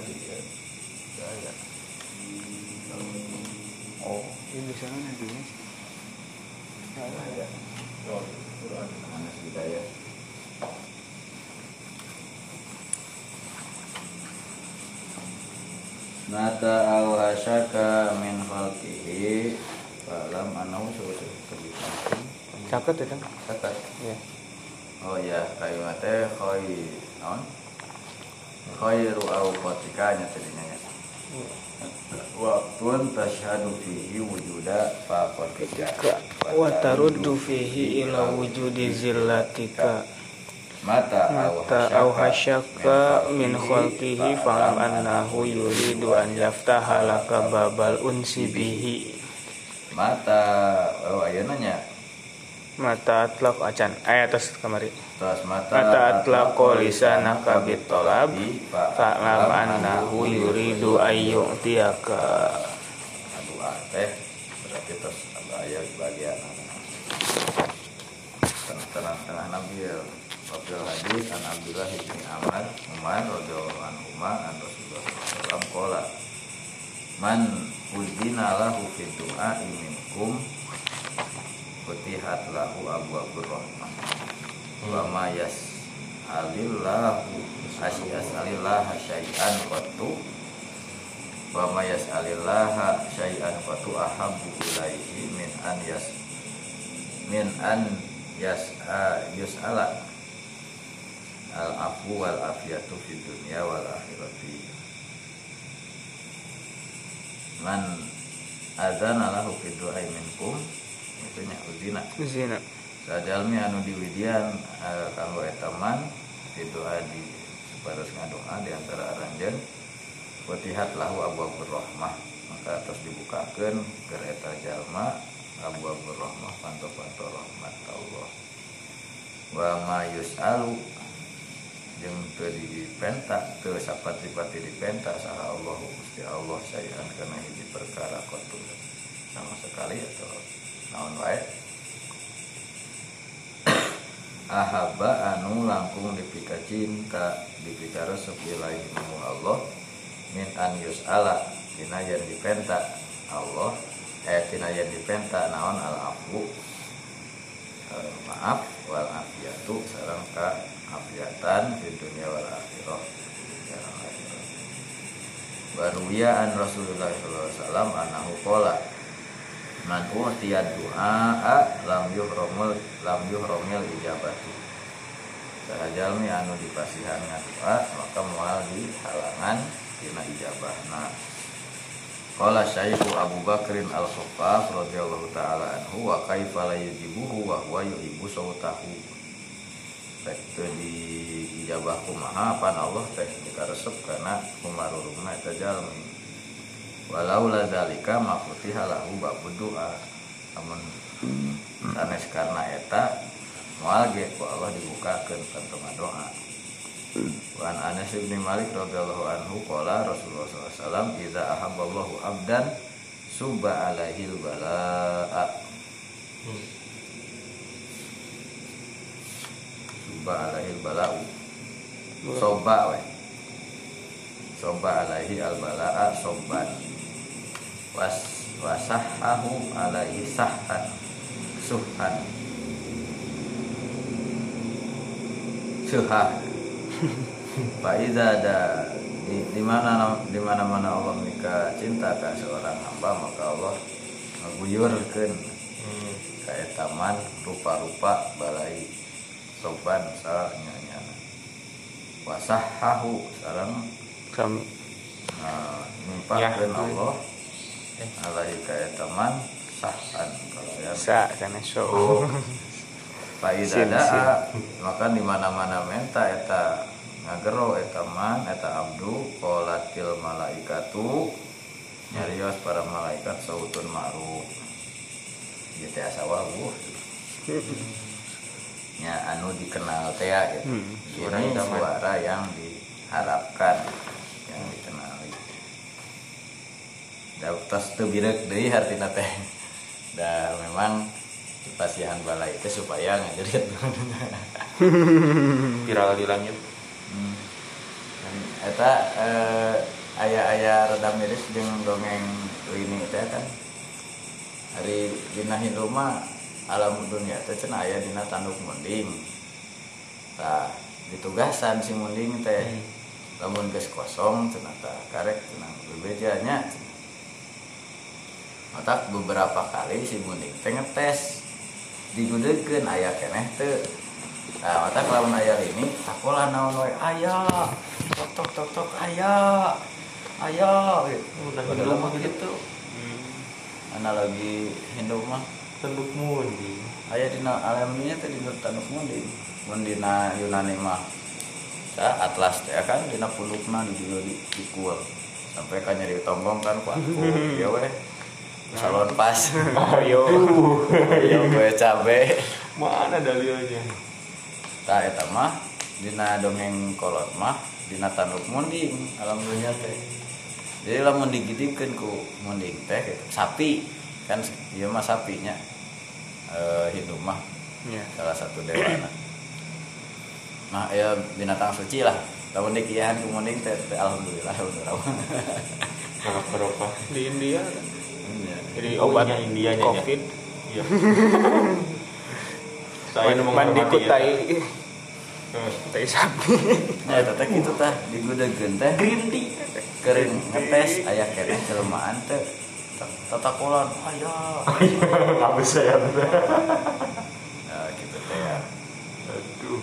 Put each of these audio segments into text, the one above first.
tadi ya. Saya. Oh ini sana nantinya ya. Quran Anas Hidayah Mata au hasyaka min khalqihi Falam anahu sebut-sebut caket ya kan Catat ya Oh iya, kalimatnya khoi naon? Khairu awqatika nya tadinya nya. Waktun tasyhadu fihi wujuda faqatika. wa taruddu fihi ila wujudi zillatika mata mata au hasyaka min khalqihi fa'lam annahu yuridu an yaftaha laka babal unsi bihi mata oh ayeuna nya mata atlaq acan. Ayat atas kamari. Terus mata mata atlaq lisanaka bitolab. fa'lam annahu yuridu ayyu'tiyaka aduh ah, teh berarti terus ada ayat bagian tengah-tengah nabi ya Wabil hadis an Abdullah bin Amr Umar radhiyallahu anhu an Rasulullah sallallahu qala Man udina lahu fi du'a minkum futihat lahu abwaabur rahmah wa ma yas'alillahu asy'alillah syai'an qattu. Wa ma yas'alillah syai'an qattu ahabbu ilaihi min an yas min an yas yus'ala. Al afu wal afiyatu fid dunya wal akhirati man adzana lahu fi du'ai minkum itu nya uzina. Zina. Sajalmi anu diwidian uh, kanggo eta man fi doa di separos ngadoa di antara aranjeun Fatihat lahu abu abu rahmah. Maka terus dibukakan ke eta jalma abu abu rahmah panto-panto rahmat Allah. Wa ma yus'alu jeung teu dipenta teu sapati-pati dipenta saha Allah Gusti Allah sayan kana hiji perkara kotu sama sekali atau naon wae? Ahaba anu langkung dipika cinta dipika resep ilahi Allah min an yus'ala tina yang dipenta Allah eh tina yang dipenta naon al afu Eh, maaf wal afiatu sareng ka afiatan di dunia wal akhirah. Baruya an Rasulullah sallallahu alaihi wasallam anahu qala Man utiya du'a lam yuhromul lam yuhromil ijabatu. Sahajalmi anu dipasihan doa maka moal di halangan dina ijabahna. Qala Syaihu Abu Bakrin Al-Khaffaf radhiyallahu taala anhu wa kaifa la yujibuhu wa huwa yuhibbu sautahu. Teu di ijabah kumaha pan Allah teh dikaresep kana kumarurungna eta jalmi. Walau la zalika mafutiha lahu babud doa. Namun sanes karena eta moal ge ku Allah dibukakeun kantu doa. Wan Anas bin Malik radhiyallahu anhu qala Rasulullah SAW idza ahabballahu abdan suba alaihil balaa suba alaihil balaa soba we soba alaihi al balaa soban was wasahahu alaihi sahhan suhan. Suhah Pak Iza ada di, di mana di mana mana Allah menikah cinta ke seorang hamba maka Allah ngeguyurkeun kayak taman rupa-rupa balai soban salahnya nyana wasahahu sarang kami uh, nimpahkeun Ya. Allah alaihi kayak taman sahan kalau ya sa kana so Pak Sin, Iza maka di mana-mana menta eta ngagero eta man eta abdu qolatil malaikatu. Nyarios para malaikat sautun ma'ruf. Teh asa wawu nya anu dikenal teh ya gitu. Hmm, suara yang diharapkan yang dikenali da tos teu birek deui hartina teh. Da memang pasihan balai itu supaya ngajarin viral di langit. Hmm. Dan eta eh, ayah-ayah rada miris jeung dongeng ini teh kan. Hari dina Hindu mah alam dunia teh cenah aya dina tanduk munding. Tah ditugasan si munding teh. Lamun geus kosong tah karek cenah bebejanya mata beberapa kali si munding teh ngetes. Digudekeun aya keneh teu. Nah mata kelawan aya ini takola naon we aya. Tok tok tok tok aya. Aya. Udah Udah lama gitu. Analogi Hindu mah. Tenduk mundi. aya dina alam dunia teh dina tanduk munding. Mun dina Yunani mah. Sa atlas teh kan dina pundukna di di dikul sampai kan nyari tonggong kan ku aku ya weh salon pas. Ayo ya gue cabe. Mana dalilnya? tah eta mah dina dongeng kolot mah dina tanduk munding alam dunia teh. Jadi lamun digidipkeun ku munding teh gitu. sapi kan ieu mah sapinya. Eh Hindu mah ya salah satu dewana. Nah ya binatang suci lah. Lamun dikiahan ku munding teh alhamdulillah alhamdulillah. Sangat barokah. di India? kan Iya. jadi obat ya. covid Iya. Saya nu mandi ku menghormati tai ya. Eh, tai sapi ya teteh gitu tah digudegeun teh Green tea. kering ngetes aya keneh jelmaan teh tatakulan aya Habis saya. nah gitu teh ya Aduh.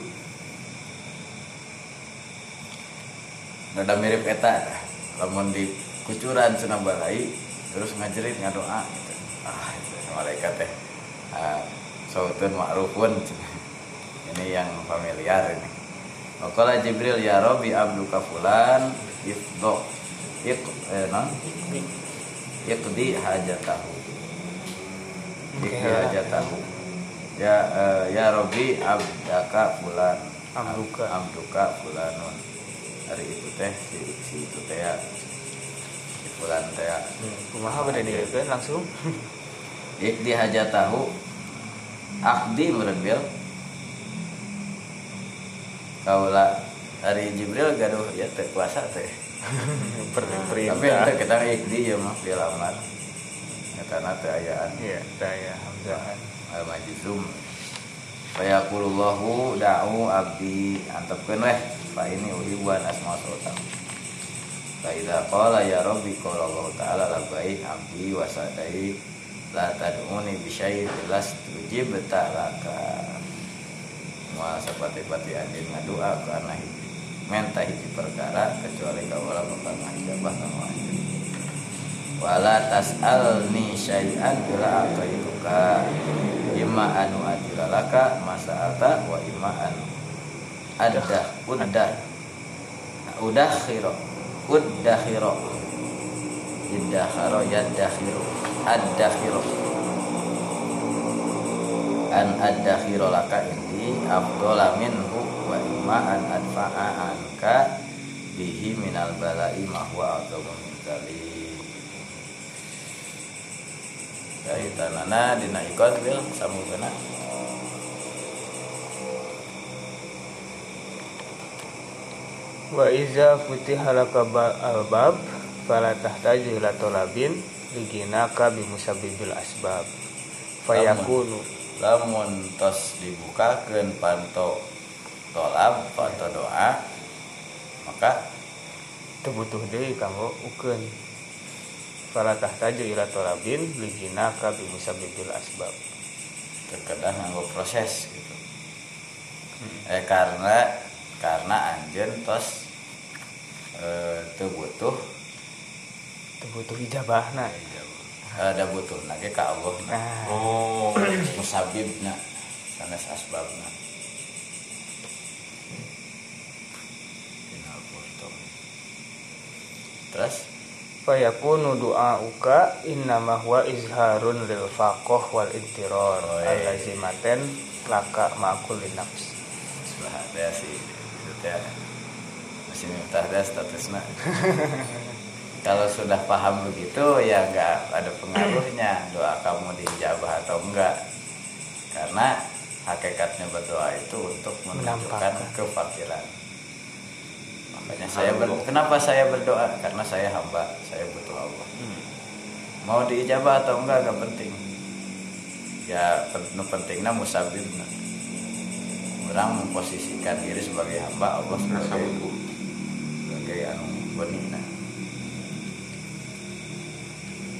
rada mirip eta lamun di kucuran cenah balai terus ngajerit ngadoa gitu. ah itu malaikat teh ah, sautun ma'rufun. Ini yang familiar ini. Wakala Jibril ya Rabbi abduka fulan ifdo ik eh, non? Iqdi hajatahu. Iqdi Oke. hajatahu. Ya eh, ya Rabbi abdaka fulan. Abduka. abduka fulanun. Hari itu teh si, si itu teh ya si fulan teh. Ya kumaha dia kan langsung? Iqdi hajatahu akdi merebil kaula hari Jibril gaduh ya teh puasa teh. Tapi itu kita iqdi ya mah bil amal ya karena teh ayaan. Iya saya hamzahan al majzum. Fa yaqulullahu da'u abdi antepkeun weh. Fa ini uhibuan asma sultan fa idza qala ya rabbi qala Allah ta'ala labbaik abdi wa sadai la tad'uni bi syai'in las tujib ta'laka moal sapati-pati anjeun ngadua karena hiji menta hiji perkara kecuali kaula bakal ngajabah kamu anjeun wala tas'alni syai'an ila aqaituka imma anu adilalaka masa'alta wa imma anu adah uddah udah khiro udah khiro idakharo yadakhiro adakhiro an adakhiro laka indi afdola minhu wa imma an adfa'a anka bihi minal bala'i ma huwa a'dhamu min dzalik. Kaitanana dina ikon bil sambungkeuna wa iza futiha laka ba- albab fala tahtaju ila talabin liginaka bi musabbibil asbab. Fayakunu. Lamun tos dibukakeun panto tolab panto doa maka teu butuh deui kanggo ukeun fala tahtaju ila talabin liginaka bi musabbibil asbab. Terkadang nganggo proses gitu. Eh karena karena anjeun tos eh teu butuh? Teu butuh ijabahna ada butuh nage ka Allah nah Oh. musabibna sanes asbabna terus? Fayakunu du'auka innama huwa izharun lil faqih wal intiror Oh, iya. allazimaten laka ma'kul nafs. Sebelah ada sih itu teh masih minta ada statusnya. Kalau sudah paham begitu ya nggak ada pengaruhnya. Doa kamu dijabah atau enggak. Karena hakikatnya berdoa itu untuk menunjukkan kefakiran. Makanya saya ber- kenapa saya berdoa? Karena saya hamba saya butuh Allah. Hmm. mau diijabah atau enggak gak penting. Ya pentingnya musabib. Orang memposisikan diri sebagai hamba Allah sebagai sebagai anu benina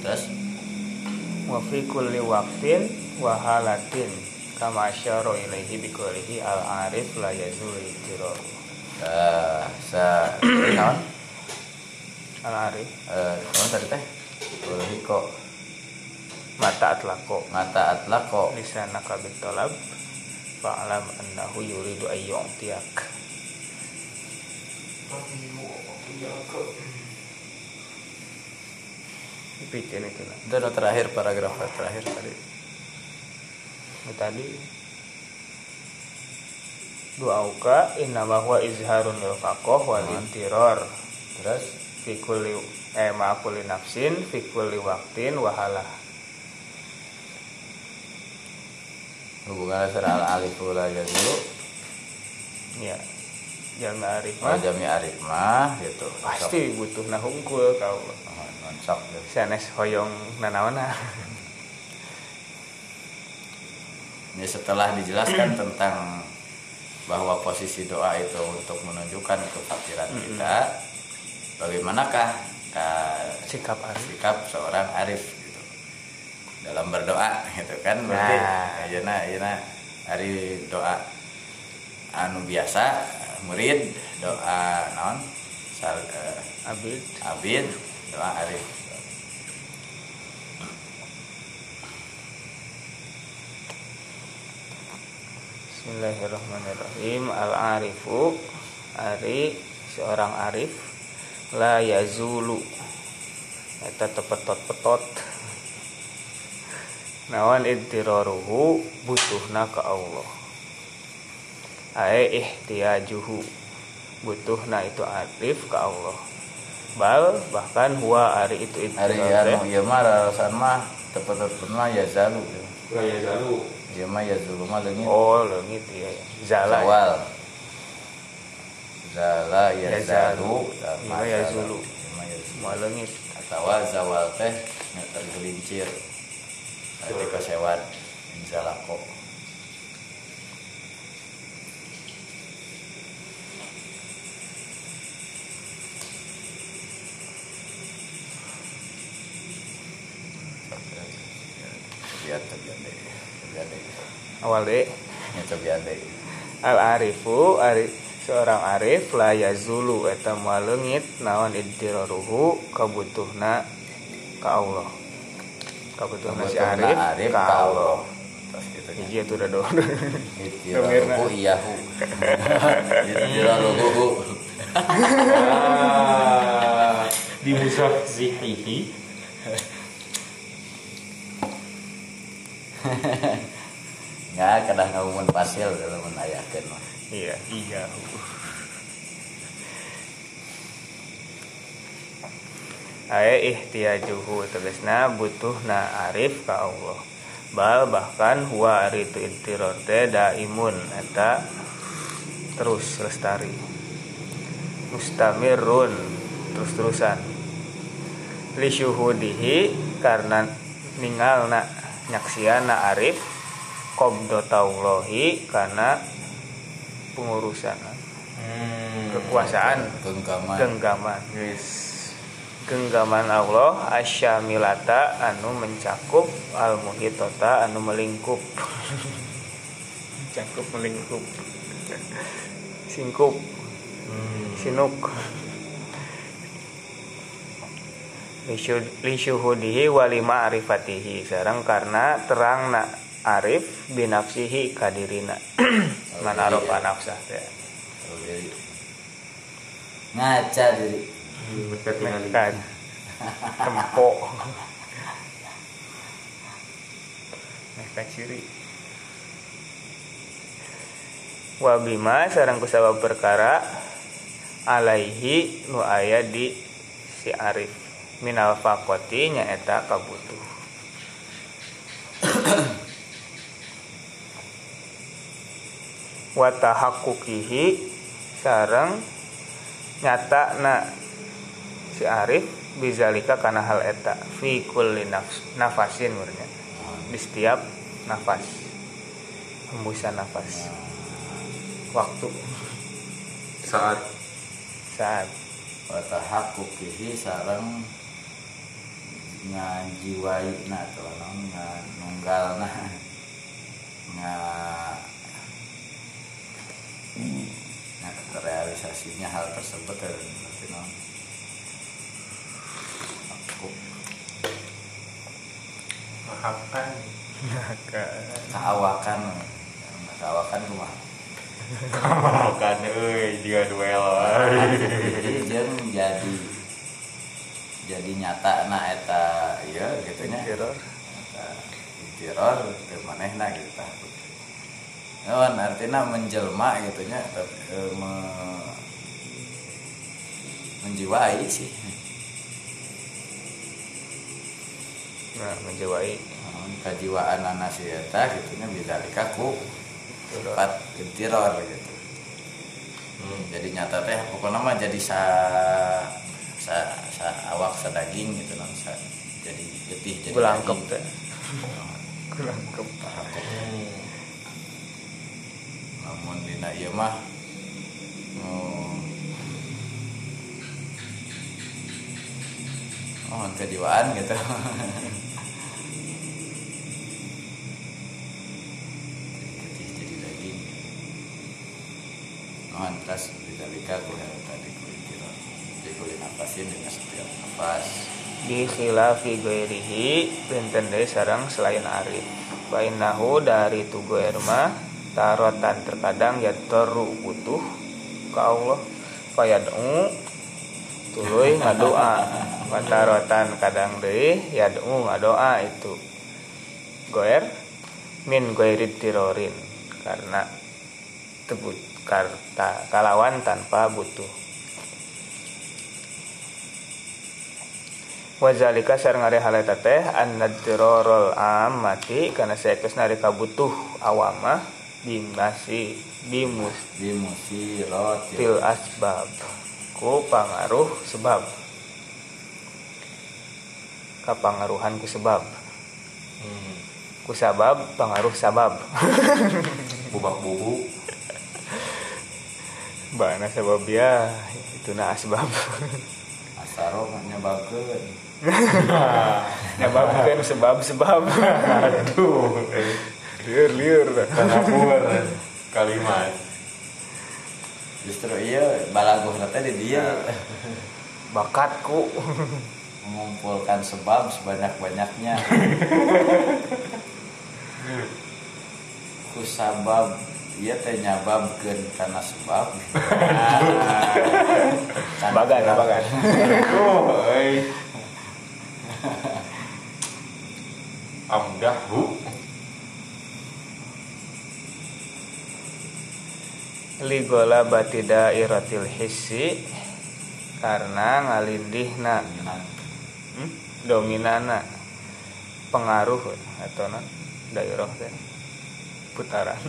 terus? Wa fi kulli waqtin wa halatin kama asyara ilaihi biqoulihi al arif la yazul ittirar eh sa naon al arif eh naon tadi teh? Ulhi kok. Mata atlaqo mata atlaqo lisanaka bitalab fa'lam annahu yuridu ay yu'tiyak Bikin itu lah. itu terakhir paragraf terakhir tadi. Tadi. Du'auka innama huwa izharun lil faqoh wal intiror. Terus? Fi kulli eh ma kulli nafsin fi kulli waqtin wa halah. Hubungannya secara al alif la dulu. Ya jalma arif oh mah? Jami arif mah gitu. Pasti butuh nah hungkul kau. Oh, non sok gitu. sanes hoyong nanawana. Ini setelah dijelaskan tentang bahwa posisi doa itu untuk menunjukkan kefakiran kita, bagaimanakah sikap arif? sikap seorang arif gitu. Dalam berdoa gitu kan berarti Nah. ayeuna ayeuna ari doa anu biasa murid doa naon sal, eh, abid. abid doa arif. Bismillahirrahmanirrahim. Al arifu Ari seorang arif. La yazulu. Eta tepetot-petot Nawan idtiraruhu Butuhna ke Allah Ae ihtiyajuhu. Butuhna itu arif ke Allah. Bal bahkan huwa ari itu hari idtirar anu ieu mah rarasan mah tepet-tepet mah ya zalu. Gaya zalu. ieu mah ya zulu mah leungit Oh leungit iya ya. Zala ya. zawal. Zala ya Ya zalu. zalu. Ya zulu. Ieu mah ya leungit atau zawal teh nya tergelincir Tadi kesewan inzalako Lihat cobian deh, cobian deh, Awal deh. Al arifu ari seorang arif la yazulu eta moal leungit naon idtiraruhu kabutuhna ka Allah. Kabutuhna si arif, Arif ka Allah. Gitu nya. Hiji atuh udah doang. Itiraluhu iyahu. Itiraluhu. Ah, di musaf zihihi. Nggak, kadang ngomongin pasil menayahkan mah. Iya, iya. Ae ihtiyajuhu tegasna butuhna arif ka Allah. Bal bahkan huwa ari itu intiror teh daimun eta terus lestari. Mustamirun terus-terusan. Li syuhudihi karena ningalna nyaksiana arif qabdataullahi karena pengurusan. Hmm. kekuasaan. Genggaman. genggaman. Genggaman Allah asyamilata anu mencakup al muhitota anu melingkup. Mencakup melingkup. Singkup. Hmm. sinuk. Lisyu- lisyuhudihi wali ma'rifatihi. Sareng karena terangna arif binafsihi kadirina. Manarofa nafsah teh Jadi, Ngaca diri. Mekan Kempo Meka ciri Wabima sarang kusabab perkara Alaihi nu aya di si Arif. Minal fakoti nyaeta kabutuh Watahakukihi sarang nyata na si Arif bizalika karena hal eta. Fi kulli nafs, nafasin murnya di setiap nafas. Hembusan nafas. Waktu. Saat. Saat. Watahakukihi sarang ngajiwai na atau nunggal na nga nah, terrealisasinya hal tersebut dan berarti non aku. Maafkan. keawakan keawakan rumah. Maafkan euy jika duel. jadi jeung jadi jadi nyata na eta iya gitu nya. Teror. Teror ke manehna gitu tah Naon artinya menjelma gitu nya eh, me- menjiwai sih. Nah menjiwai. Naon kajiwaan anak si eta gitu nya bisa dikaku. Sifat teror gitu. Hmm. jadi nyata teh pokoknya mah jadi sa sa, sa awak sadaging gitu non sa, jadi getih jadi gulangkep daging. teh. Gulangkep Hmm. Namun dina ieu mah. Oh, oh kejiwaan gitu. Oh terus bidalika kuliah tadi kuliah kira. Jadi kuliah napasin dengan setiap nafas di khilafi goirihi benten deui sareng selain arif. Bainahu dari tu goir mah tarotan terkadang ya teru butuh ke Allah. Fayad'u tuluy ngadoa patarotan kadang deui yad'u ngadoa itu. Goer min goirid tirorin. Karena tebut karta kalawan tanpa butuh. Wazalika sareng ari hal eta teh annadrorul amati kana saekeus nari kabutuh awama bimasi bimus bimusirot til asbab. Ku pangaruh sebab. Kapangaruhan ku sebab. Hmm. ku sabab pangaruh sabab. Bubak bubu. bana sabab ya itu na asbab. Asaro nyebabkeun nyebabkeun sebab sebab Aduh. Liur liur. Tanapur kalimat. justru iya balaguh teh di dia. Bakatku mengumpulkan sebab sebanyak-banyaknya. Ku sabab iya teh nyababkeun karena sebab. Kan bagan kurang- bagan. Euy. Amdahu. Ligola batida iratil hissi karena ngalindihna. Hmm? dominana. Pengaruh atau na daerah teh. Putaran.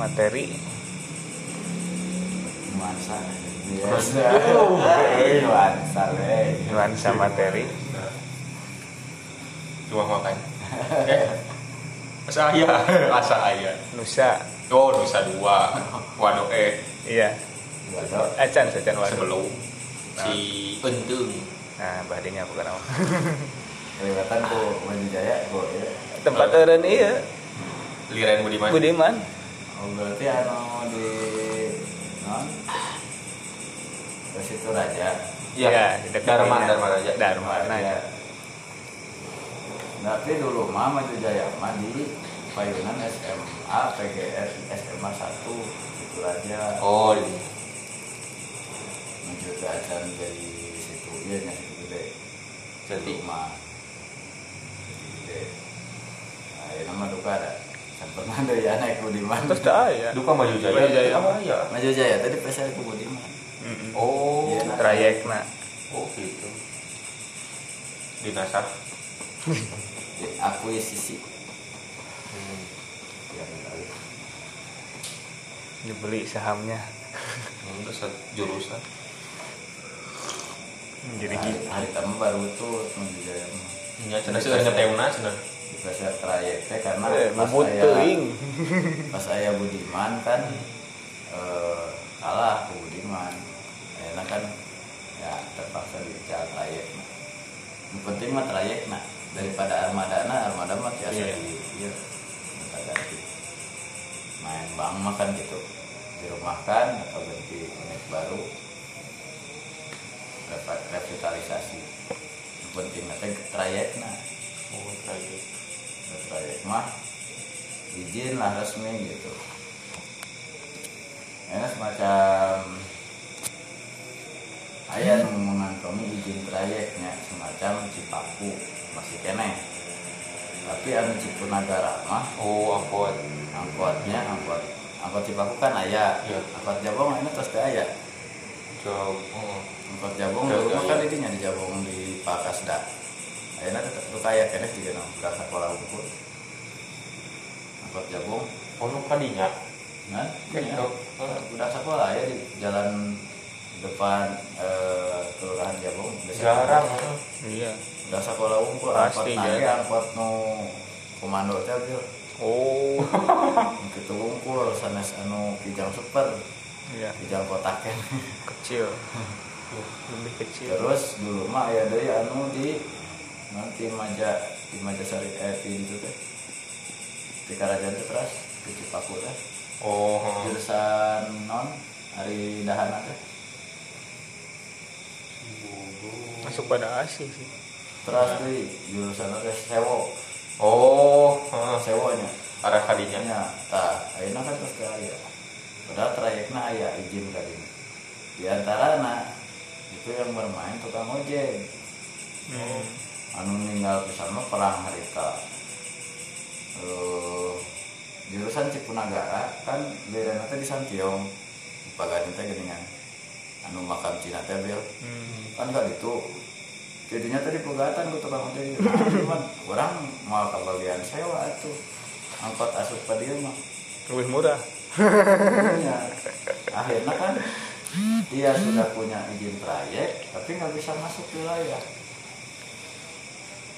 Materi. Nuansa. Biasa nuansa we nuansa materi. Cuma makan. Asa aya, asa aya. nusa Oh, dosa dua. Waduh eh iya Waduh. acan sacan waduh sebelum si Untung. nah bahadinya bukan apa kelihatan ku Baju Jaya ku ya tempat eureun iya Liren Budiman. Budiman oh berarti anu di non ke situ raja Iya, Dharma, ini. Dharma Raja. Dharma Raja. Tapi dulu mah Maju Jaya mah di payunan SMA PGS SMA 1 itu raja Oh, ini. menuju ke acara dari situ iya nya situ gede Jadi mah gede nah ini nama duka ada sempat mana ya naik Budiman terus tak aya duka maju jaya. Maju Jaya. Apa ya? Maju Jaya tadi pesan ke Budiman. Oh, Iya, nah. trayekna oh gitu. Dinasah. Akuisisi Hmm. ya dibeli sahamnya Untuk satu jurusan. jadi hari, gitu hari tamu baru tuh di Jaya mah. Ya, cenah sih ngeteuna cenah. Juga saya trayek teh karena eh pas saya pas saya Budiman kan eh, kalah ke Budiman enak kan ya terpaksa dicat trayek penting mah trayek nah daripada armada. Nah armada mah biasa Iya. di iya. Ganti main bang mah kan gitu. Di rumah kan atau ganti unit baru. Repa- revitalisasi. Penting nanti trayek nah. Oh, trayek. trayek mah izin lah resmi gitu. Ini semacam ayah nu mengantongi izin trayeknya semacam Cipaku masih kene tapi anu Cipunagara mah Oh, angkot. angkotnya angkot angkot Cipaku kan ayah Iya. angkot Jabong ini terus teh ayah. Oh. angkot Jabong dulu mah kan ininya di Jabong di Pakasda ayeuna tetep lu kaya kene juga nang udah sekolah unggul angkot Jabong Oh, nu kadinya. Nah, Gitu. ya, udah sekolah ya di jalan depan eh, kelurahan Jabong. Jarang. iya Udah sekolah unggul, Pasti, nage, jarang. angkot nu komando teh Bil. oh Kitu unggul sanes anu kijang super, iya kijang kotaken. kecil lebih kecil Terus dulu mah aya deui anu di nanti maja di maja sari eh di itu teh. Di Karajan teh terus di Cipaku teh. Oh. Jurusan non hari dahana teh. masuk pada asih sih terus di jurusan ada sewo. Oh, sewonya. Arah kadinya. nya tah ayeuna kan terus aya padahal trayekna aya izin kali di antara itu yang bermain tukang ojek. Hmm. anu ninggal pisan mah perang harita. Eh, jurusan Cipunagara kan beda teh di Santiong. Paganin teh geuningan anu makam Cina teh Hmm. kan gak gitu jadinya tadi pegatan gue tukang ojek nah, cuman orang mau kebagian sewa tuh. Angkot asup ke dia mah. Lebih murah. Iya. akhirnya kan dia sudah punya izin trayek tapi nggak bisa masuk wilayah.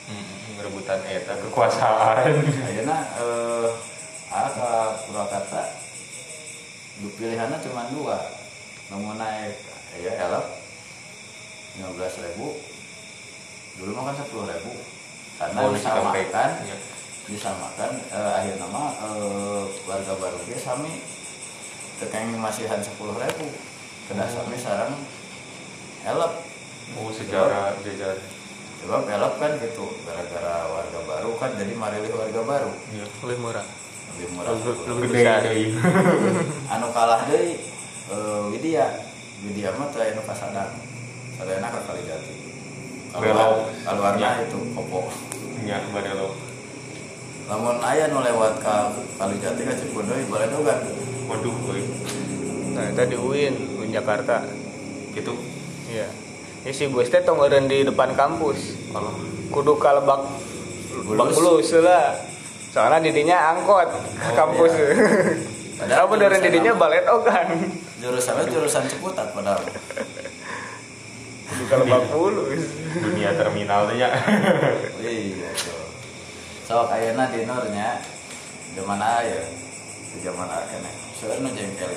Hmm, rebutan eta kekuasaan. akhirnya eh ah ke Purwakarta pilihannya cuma dua. Mau naik ya elok lima belas ribu dulu mah kan sepuluh ribu. Karena Oh, disamakan Iya. disamakan eh, akhir nama eh, warga baru dia sami. Tekeng masihan sepuluh ribu. Kena sami sarang elok Oh, sejarah jajar. coba elok kan gitu. Gara-gara warga baru kan jadi marilih warga baru. Iya. lebih murah. Lebih murah. Lebih- besar. anu kalah deui eh, Widya. Widya mah teh anu kasadang. Sadayana ka Kalijati Belok. keluarnya Ya. itu kopo Nya barelo. lamun aya nu lewat ka Kalijati ka Cipudeui boleh kan Waduh, euy. nah itu di UIN UIN Jakarta Gitu. iya ini si bos teh tong eureun di depan kampus Kalau kudu kalebak Bulus. bak bulus lah soalnya didinya angkot ke Oh, kampus iya. Padahal jurusan didinya balet ogan jurusannya jurusan Ciputat padahal kudu kalebak bulus dunia terminal teh nya. iya tuh sok ayeuna di Nurnya zaman aya di zaman akene seueur nu jengkel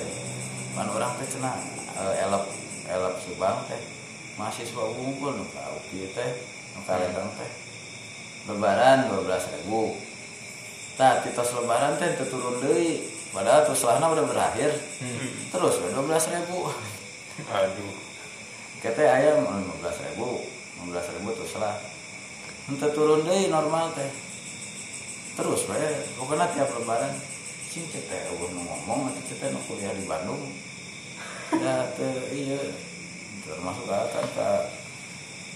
man urang teh cenah eh, elep elep subang teh. Mahasiswa unggul nu ka UPI teh nu ka Lembang teh. Lebaran 12.000 ribu. Tah tos lebaran teh turun deui. Padahal terus udah berakhir. Terus we 12.000 ribu. Aduh. Kita ayam lima belas ribu lima belas ribu terus lah untuk turun deh normal teh. Terus we pokoknya tiap lebaran cing teh udah ngomong nanti kita nu kuliah di Bandung. Ya teh iya. Termasuk kan ke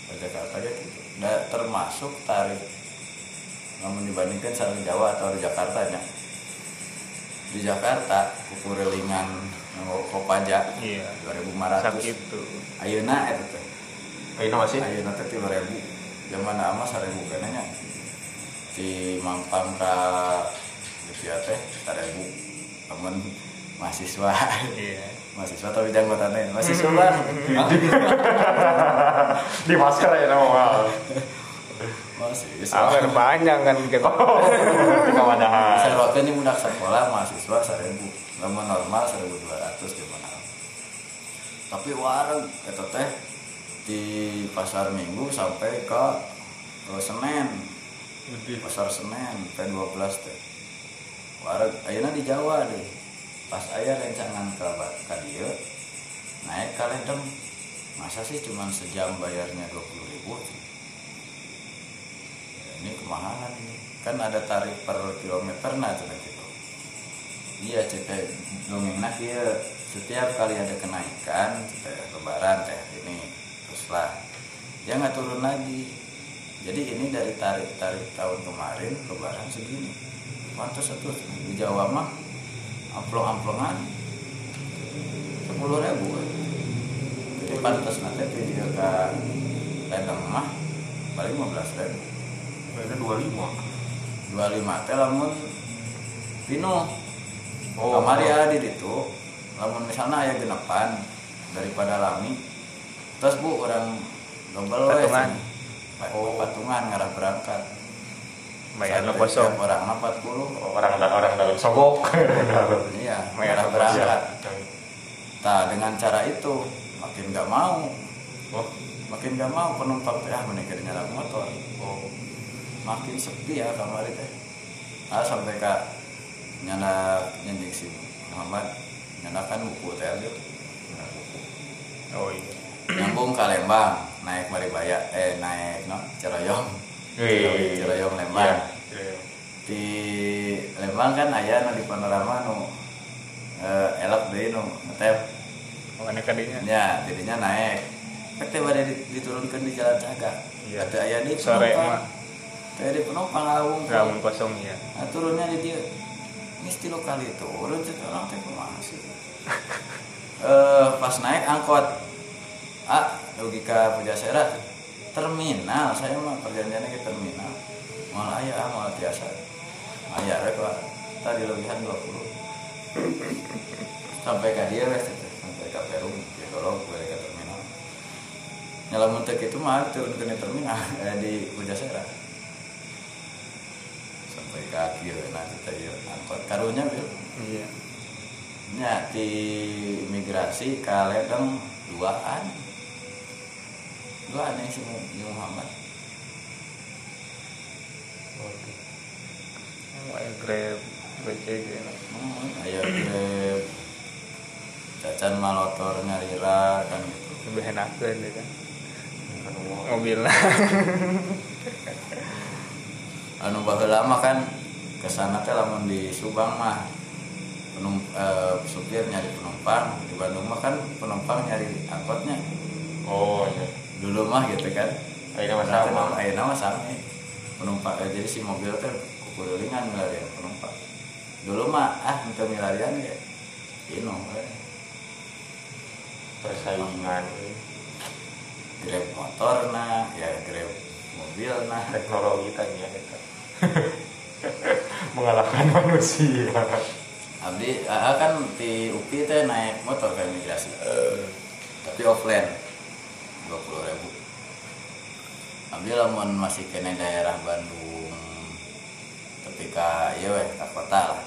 ke Jakarta gitu. Da, termasuk tarif namun dibandingkan sama Jawa atau di Jakarta nya. Di Jakarta kukurelingan kopaja iya. 2500 sakit tuh ayeuna eta teh. Ayeuna masih? ayeuna teh 3000 zaman ama 1000 kana nya. Di Mampang ka Lipia teh 1000 temen mahasiswa. Iya. Mahasiswa tapi janggotannya mahasiswa bang. Di masker ya nama mal mahasiswa. Awer panjang kan gitu. di kawadahan Serokeun ini budak sekolah mahasiswa seribu Lama normal seribu dua ratus di mana. Tapi warung itu teh di pasar minggu sampai ke, ke Senen. Pasar Senen P12 teh. Warung ayeuna di Jawa deh. Pas aya rencangan ke ka dieu naik ka Ledeng Masa sih cuma sejam bayarnya 20 ribu? Ini kemahalan ini. Kan ada tarif per kilometer nah itu gitu iya cetek dongeng nak ya setiap kali ada kenaikan cetek lebaran teh ini terus lah dia nggak turun lagi. Jadi ini dari tarif tarif tahun kemarin lebaran segini. Pantas satu di Jawa mah amplong amplongan sepuluh ribu. Jadi pantas nanti video ke ledeng mah paling lima belas ribu. Kayaknya dua lima. 25 teh lamun pino Oh. kamari adi itu lamun misalnya aya genepan daripada lami. Terus bu orang double we Patungan. cenah. Oh. patungan ngarah berangkat. Bayarnya Sampai kosong. orang 40 orang orang dalam sogok. Iya ngarah berangkat. Nah dengan cara itu makin gak mau. Oh. Makin gak mau penumpang teh ah menikah nyala motor. Oh. Makin sepi ya kamari teh ah sampai kak nyala nyanyi si Muhammad nyalakan buku teh gitu Oh iya. nyambung ke Lembang. Naik Maribaya eh naik no? Ciroyong Wih. Ciroyong Lembang. Iya. di Lembang kan aya nu di panorama nu eh, elok deui nu ngetep. Mana kadinya? nya jadinya naik. Pek teh bade di- diturunkeun di jalan cagak Iya. Teu aya di Sore mah teu aya di penumpang awung ramun kosong ya. Nah, turunnya di dia ini stilo kali turun cek orang teh kumaha sih? Eh pas naik angkot. Ah logika Pujasera. Terminal saya mah perjanjiannya ke terminal. Mal aya ah mal biasa aya rek tadi lebihan 20 sampai ke dia wes sampai ke Perum ya kalau gue ke terminal. Nyalamun teh itu mah turun ke terminal eh, di Pujasera sampai ke akhir nah kita ya angkot karunya bil Iya. nya di imigrasi ke Ledeng duaan duaan yang si Mu- si Muhammad Kayak Grab, BCG. hmm, aya grab cacan malotor nyarira kan gitu Lebih enakeun deh kan. Anu, Mobilnya. anu baheula mah kan ke sana teh lamun di Subang mah penum, eh, supir nyari penumpang. Di Bandung mah kan penumpang nyari angkotnya. Oh iya. Dulu mah gitu kan. Ayeuna mah sama. Ayeuna mah sama penumpang eh, jadi si mobil teh kukurulingan milarian penumpang. Dulu mah ah untuk milarian ya ino we. persaingan. Grab motor nah ya grab mobil nah teknologi tanya eta mengalahkan manusia. Abdi ah, kan di UPI teh naik motor ke imigrasi? Tapi offline dua puluh ribu. Abdi lamun masih kena daerah Bandung. Ketika iya weh ke kota lah.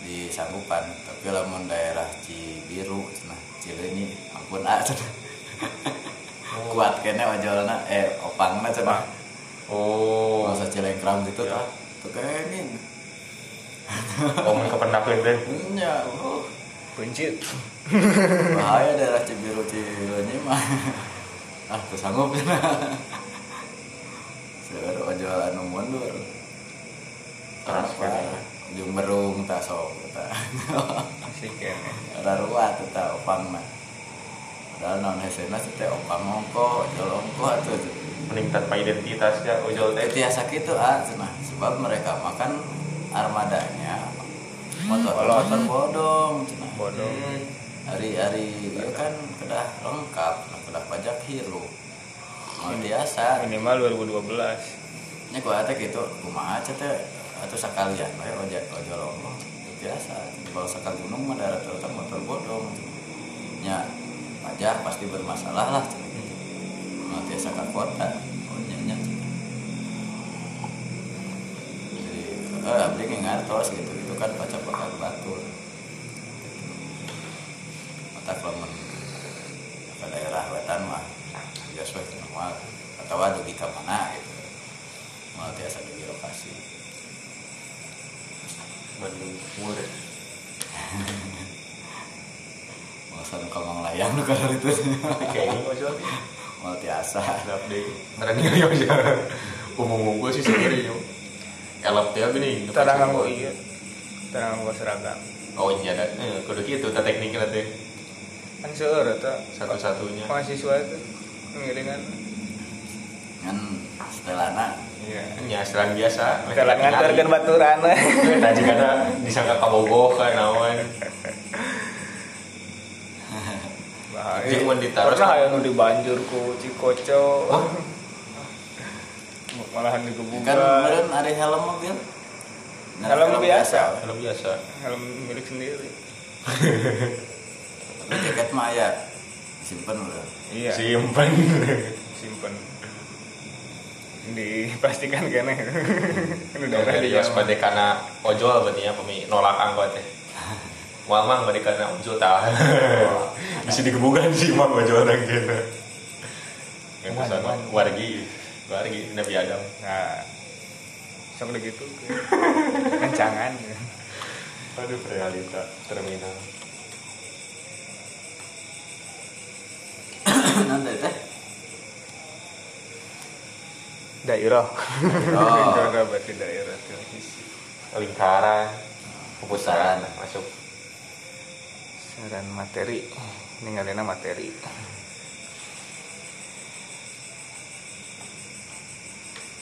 Di Sanggupan tapi lamun daerah Cibiru nah Cileunyi ampun ah cenah. kuat kene ojolna eh opangna cenah oh masa Cilengkram gitu Ya. tuh tuh kayak ini ngomong kependakeun teh nya uh. Kunci. bahaya daerah Cibiru Cileunyi mah ah tuh sanggup Seur ojol anu mundur Keras kene. ujung berung tak sok tak Asik kene. ada ruat tak opang mah padahal non hesena teh opang ongko ojol ongko atuh meningkat identitas ya ojol teh. Tiasa gitu ah cenah. Sebab mereka makan armadanya. Motor motor bodong cenah. Bodoh. hari-hari itu kan kedah lengkap nah kedah pajak hiru mau biasa. Minimal 2012. nya gua teh gitu kumaha aja teh atau sekalian bae ojek ojol Itu biasa kalau sekali gunung mah darat motor bodong nya pajak pasti bermasalah lah mau biasa ke kota oh nya jadi eh ge ngartos gitu itu kan pajak bakal batur. Mata lamun ke daerah wetan mah biasa itu mah atau dugi ka mana gitu. Mau biasa dugi lokasi Bandung Timur ya. mau sana kalau layang nu kalau itu Kayak ini aja. mau biasa Sedap deh. Karena ini aja. Umum-umum gue sih sebenarnya. Elap teh gini. Tarang nganggo iya. Tarang nganggo seragam. Oh iya ada. Eh, kudu gitu ta tekniknya teh. Kan seueur eta Satu-satunya. mahasiswa itu ngiringan. kan setelana Iya. Ya, setelan biasa. Telat nganterkeun baturan. Tadi kada disangka kabogoh kan naon. Jeung mun ditaruh Pernah aya nu dibanjur ku Cikoco. Malahan kan digebukan. kemarin ada helm mobil Nah, Helm biasa. Kalau biasa. Helm milik sendiri. Tapi jaket mah ya simpen udah Iya. Simpen. Simpen. Dipastikan kene. Kan udah Dari ready Yos pada karena ojol berarti ya pemi nolak angkot teh. Mual mang pada karena ojol tah. Bisa digebukan sih mang ojol dan gitu. Yang wan. wargi, wargi Nabi Adam. Nah. Udah gitu. Kencangan. Aduh realita terminal. nanti teh Daerah. Oh. Daerah. Lingkaran, kepusaran masuk. Saran materi. Ninggalina materi.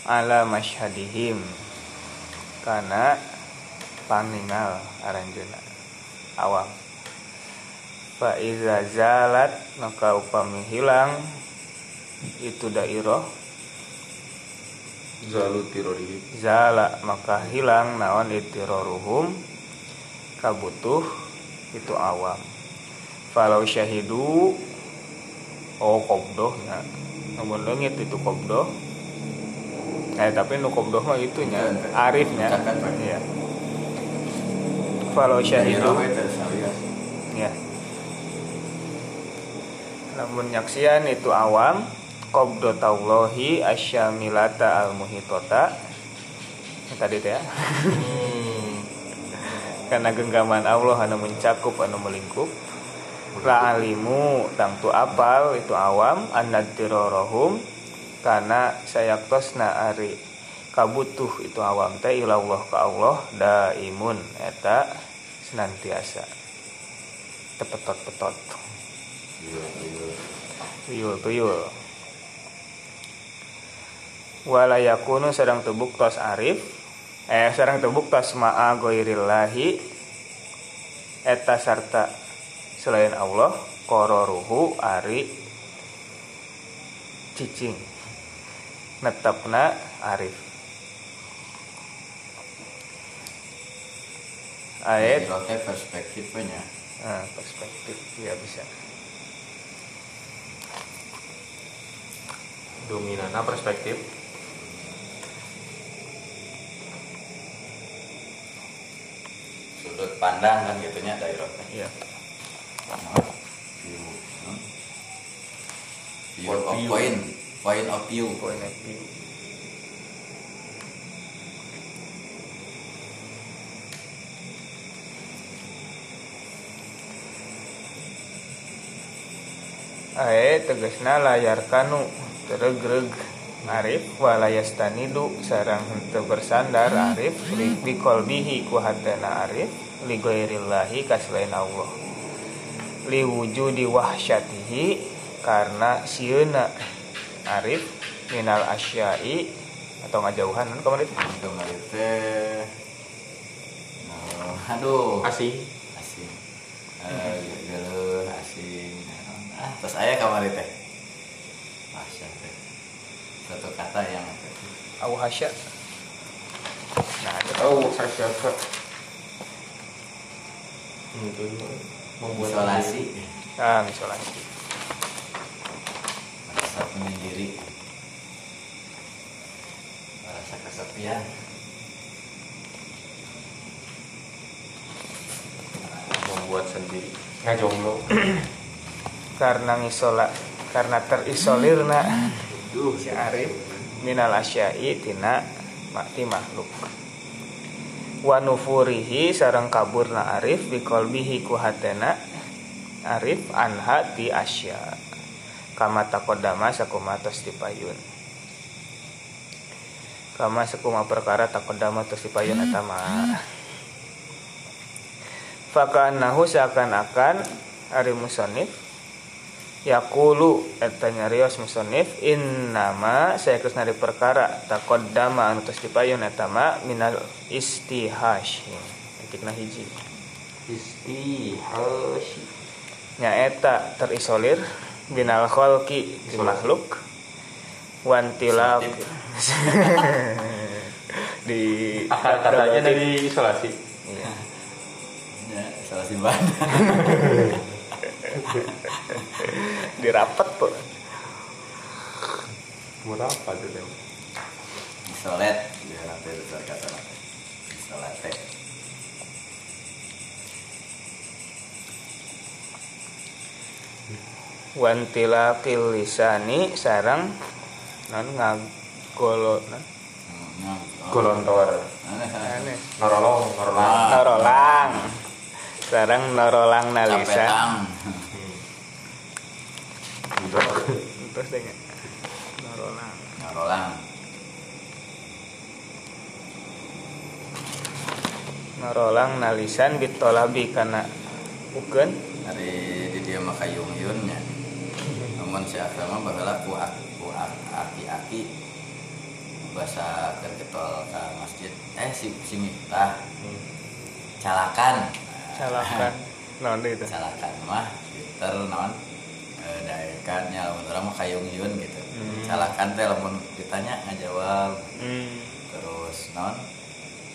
Ala masyhadihim karena paningal aranjeuna awam fa iza zalat maka upami hilang itu dairah Zalu tirori. zala maka hilang naon itiraruhum kabutuh itu awam falau syahidu oh kobdoh na namun leungit itu kobdoh. Eh tapi nu kobdoh mah itunya arifnya. Cakat, Pak. iya. Falau syahidu. Itu ya namun nyaksian itu awam qabdataullahi asyamilata al muhitota tadi teh ya. Hmm. karena genggaman Allah anu mencakup anu melingkup la alimu tangtu apal itu awam annadirorohum karena sayaktosna ari kabutuh itu awam teh ilallah ka Allah daimun eta senantiasa. Tepetot-petot. Tuyul-tuyul wala yakunu sedang tebuk tos arif eh sedang tebuk tos ma'a goirillahi eta sarta selain Allah kororuhu ari cicing. Netepna arif. Ayat teh perspektifnya. Nah, perspektif ya bisa. Dominana perspektif. sudut pandang kan gitunya teh ya view hmm? view Point of view. point point of view point of view Ae tegesna layar kanu. Teregreg arif walayastanidu. Sarang henteu bersandar arif. Li biqalbihi ku hatena arif. Li ghairillahi Allah li wujudi wahsyatihi karena sieuna arif minal asyai atau ngajauhan. Kan kemarin kemarin teh nah, aduh. Asing. asing eh asing ah terus aya kamari teh Masya teh satu kata yang au hasya. Nah itu. Saya siapa? Itu membuat isolasi ah isolasi merasa menyendiri. Merasa kesepian. Membuat sendiri. Ngajomblo karena ngisola karena terisolirna si Arif. Minal asyai tina mati makhluk wa nufurihi sareng kaburna Arif biqalbihi ku hatena Arif anha ti asya. Kama takodama sakuma tos dipayun. Kama sakuma perkara takodama tos dipayun atama. Fakanahu seakan-akan Ari musonif Yakulu eta nyarios musonif innama saya kesna di perkara takodama anu tos dipayun eta ma minal istihash etikna hiji. Istihashi nyaeta terisolir binal kholki di makhluk. Wantilab. Di katanya dari isolasi. Iya. ya salah simpan dirapet po berapa tuh Tem? isolet ya nanti besar kata nanti. Teh. Wantila lisani sarang non ngagolo non Hmm, golontor. Norolong Ah. norolang sarang norolang na lisan capetang terus dengan norolang. Norolang. Na lisan bitolabi kana bukan dari di dia maka yung yunnya namun si agama bahwa ku ak- ku ak- aki-aki. Bahasa ketol ke masjid. Eh si si miftah. Calakan calakan non itu. Calakan mah Twitter non eh, daekannya lamun orang mah kayung yun gitu. Hmm. calakan teh lamun ditanya ngajawab. Hmm. terus non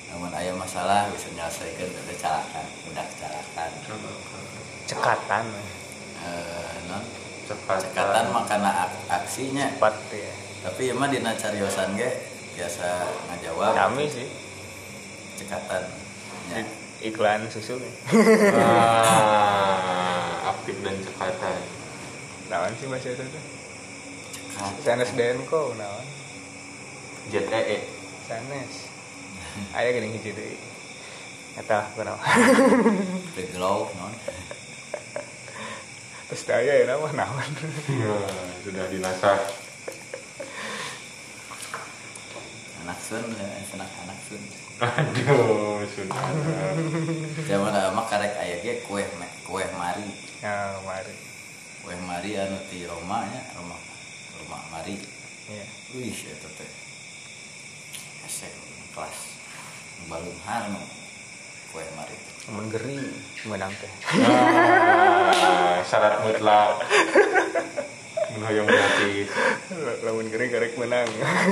namun aya masalah bisa nyelesaikan udah calakan udah calakan cekatan. Eh, non cepat cekatan mah karena ak- aksinya. Cepat ya tapi emang dina cariosan ge biasa ngajawab. Kami sih. Cekatan. Ya. Ik- iklan susu nih. Ah, aktif dan cekatan nawan sih bahasa itu tuh sanes denko nawan jet ee sanes. Aya gini hiji deui. Eta lah kunaon the glow non terus teh aya ya mah naon? Nah, sudah dinasah anak sun ya, anak anak sun aduh sudah. Zaman lama karek aya ge kue me- kue mari. Ya mari. Kue mari anu ti Roma nya Roma Roma mari. Iya. Wih eta teh. Esek kelas balung harno kue mari. Mun gering menang teh. Ah, syarat mutlak. Menhoyong gratis. Lamun gering karek menang.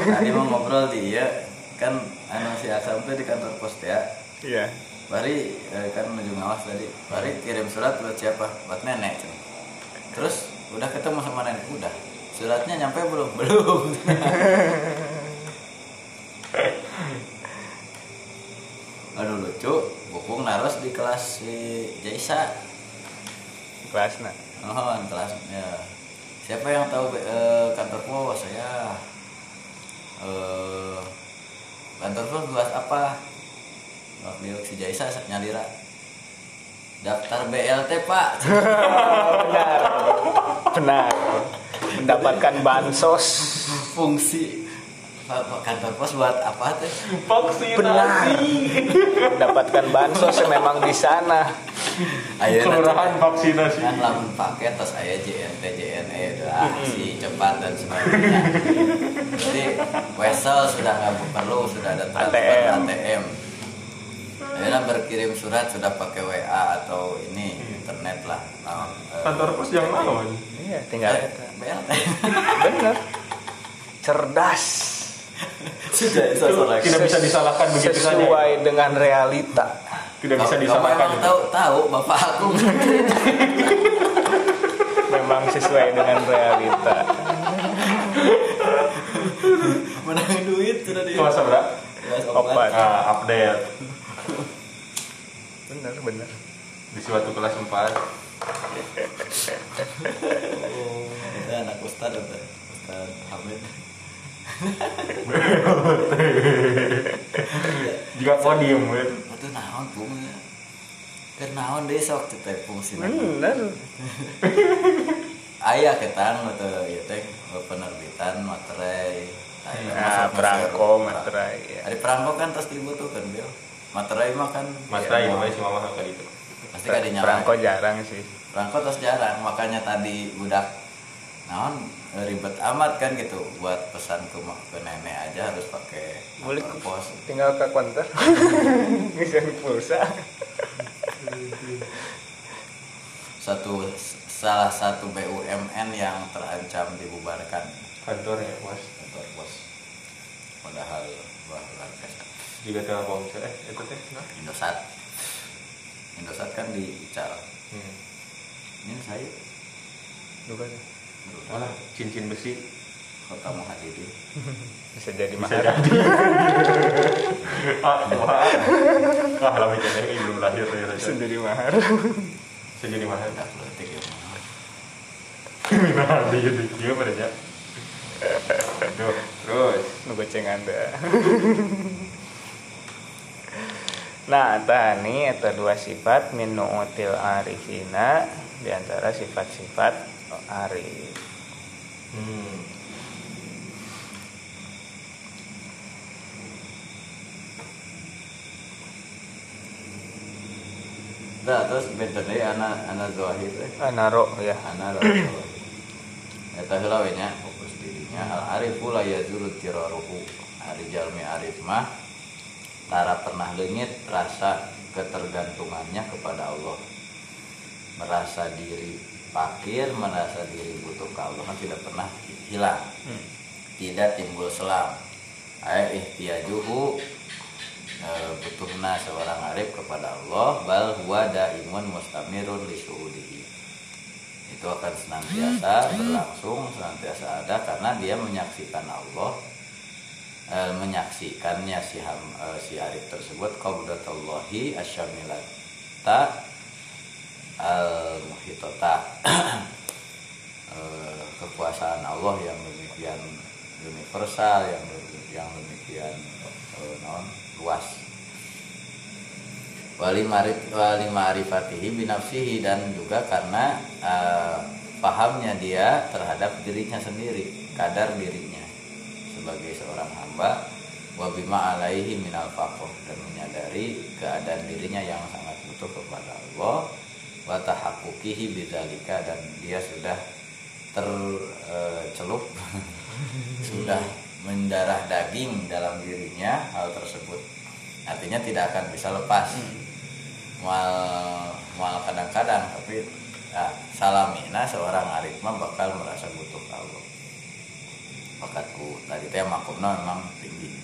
Tadi mau ngobrol di iya kan anu si Asam tuh di kantor pos ya iya. Bari eh, kan menuju ngawas tadi. Bari kirim surat buat siapa? Buat nenek Terus udah ketemu sama nenek Udah. Suratnya nyampe belum? Belum. Aduh lucu. Bukung naros di kelas si Jaisa. Kelasna Oh kelas ya. Siapa yang tahu eh, kantor pos? Saya. Eh, Kantor pos kelas apa? Waktu si Jaisa nyalira. Daftar BLT pak. Benar. Benar. Mendapatkan bansos. Fungsi kantor pos buat apa teh benar mendapatkan bansos yang memang di sana. Ayo kelurahan vaksinasi. kan lamun paket terus aya JNT JNE udah aksi cepat dan sebagainya. Jadi wesel sudah nggak perlu sudah ada transfer ATM. ATM Akhirnya berkirim surat sudah pakai WA atau ini internet lah. Nah, eh, kantor pos yang lawan iya tinggal eh, bener. Cerdas sudah itu tidak bisa disalahkan begitu saja. sesuai dengan realita. Tidak bisa disamakan emang tahu tahu bapak aku. Memang sesuai dengan realita. Menang duit sudah di kelas berapa Kelas Opat. ah update. Bener bener di suatu kelas 4 itu anak ustad apa ustad Hamid juga podium kan itu naon pung kan naon deh sok teh pung sih bener. Ayah ketang atau ya teh penerbitan materai. Nah masuk perangko materai ya. Hari perangko kan terus dibutuhkan Bil. Materai mah kan mas ya, Rai namanya si mama kali itu pasti kan dinyalain. perangko jarang sih. Perangko terus jarang makanya tadi budak naon ribet amat kan gitu buat pesan ke mak- ke nenek aja harus pakai Boleh. pos. tinggal ke konter bisa pulsa Satu salah satu BUMN yang terancam dibubarkan kantor ya mas kantor pos. Padahal wah luar biasa. juga telkomsel eh itu teh nah Indosat. Indosat kan di Ical. hmm. Ini saya Bukan. Malah cincin besi. Kota Muhadidin. bisa jadi bisa mahal. jadi. Ah wah. Ah lah mikirnya ini belum lahir ya bisa jadi mahal bisa jadi mahal Udah politik ya. nah dia dia pada ya. Aduh, terus nu goceng anda. Nah tani atau dua sifat min nu'util arifina di antara sifat-sifat arif hmm. Nah, terus beda deh anak anak Zohir teh. ah, naro ya Anak Zohir. Eta heula we nya fokus dirinya al arifu la yazulu tiraruhu. Ari jalmi arif mah tara pernah leungit rasa ketergantungannya kepada Allah. Merasa diri fakir, merasa diri butuh ke Allah kan tidak pernah hilang. Hmm. Tidak timbul selam. Ay ihtiyajuhu e, butuhna seorang arif kepada Allah bal huwa daimun mustamirun li itu akan senantiasa berlangsung senantiasa ada karena dia menyaksikan Allah e, menyaksikannya si ham, e, si arif tersebut qaudatullahi asyamilata al muhitota E, kekuasaan Allah yang demikian universal yang yang demikian eh, non luas. Wali marif wali ma'rifatihi binafsihi dan juga karena eh, pahamnya dia terhadap dirinya sendiri kadar dirinya sebagai seorang hamba. Wa bima alaihi minal dan menyadari keadaan dirinya yang sangat butuh kepada Allah wa tahaqquqihi bidzalika dan dia sudah tercelup sudah mendarah daging dalam dirinya hal tersebut artinya tidak akan bisa lepas. Mal mal kadang-kadang tapi ya, salamina seorang arif mah bakal merasa butuh Allah. Bakatku tadi teh makumna memang tinggi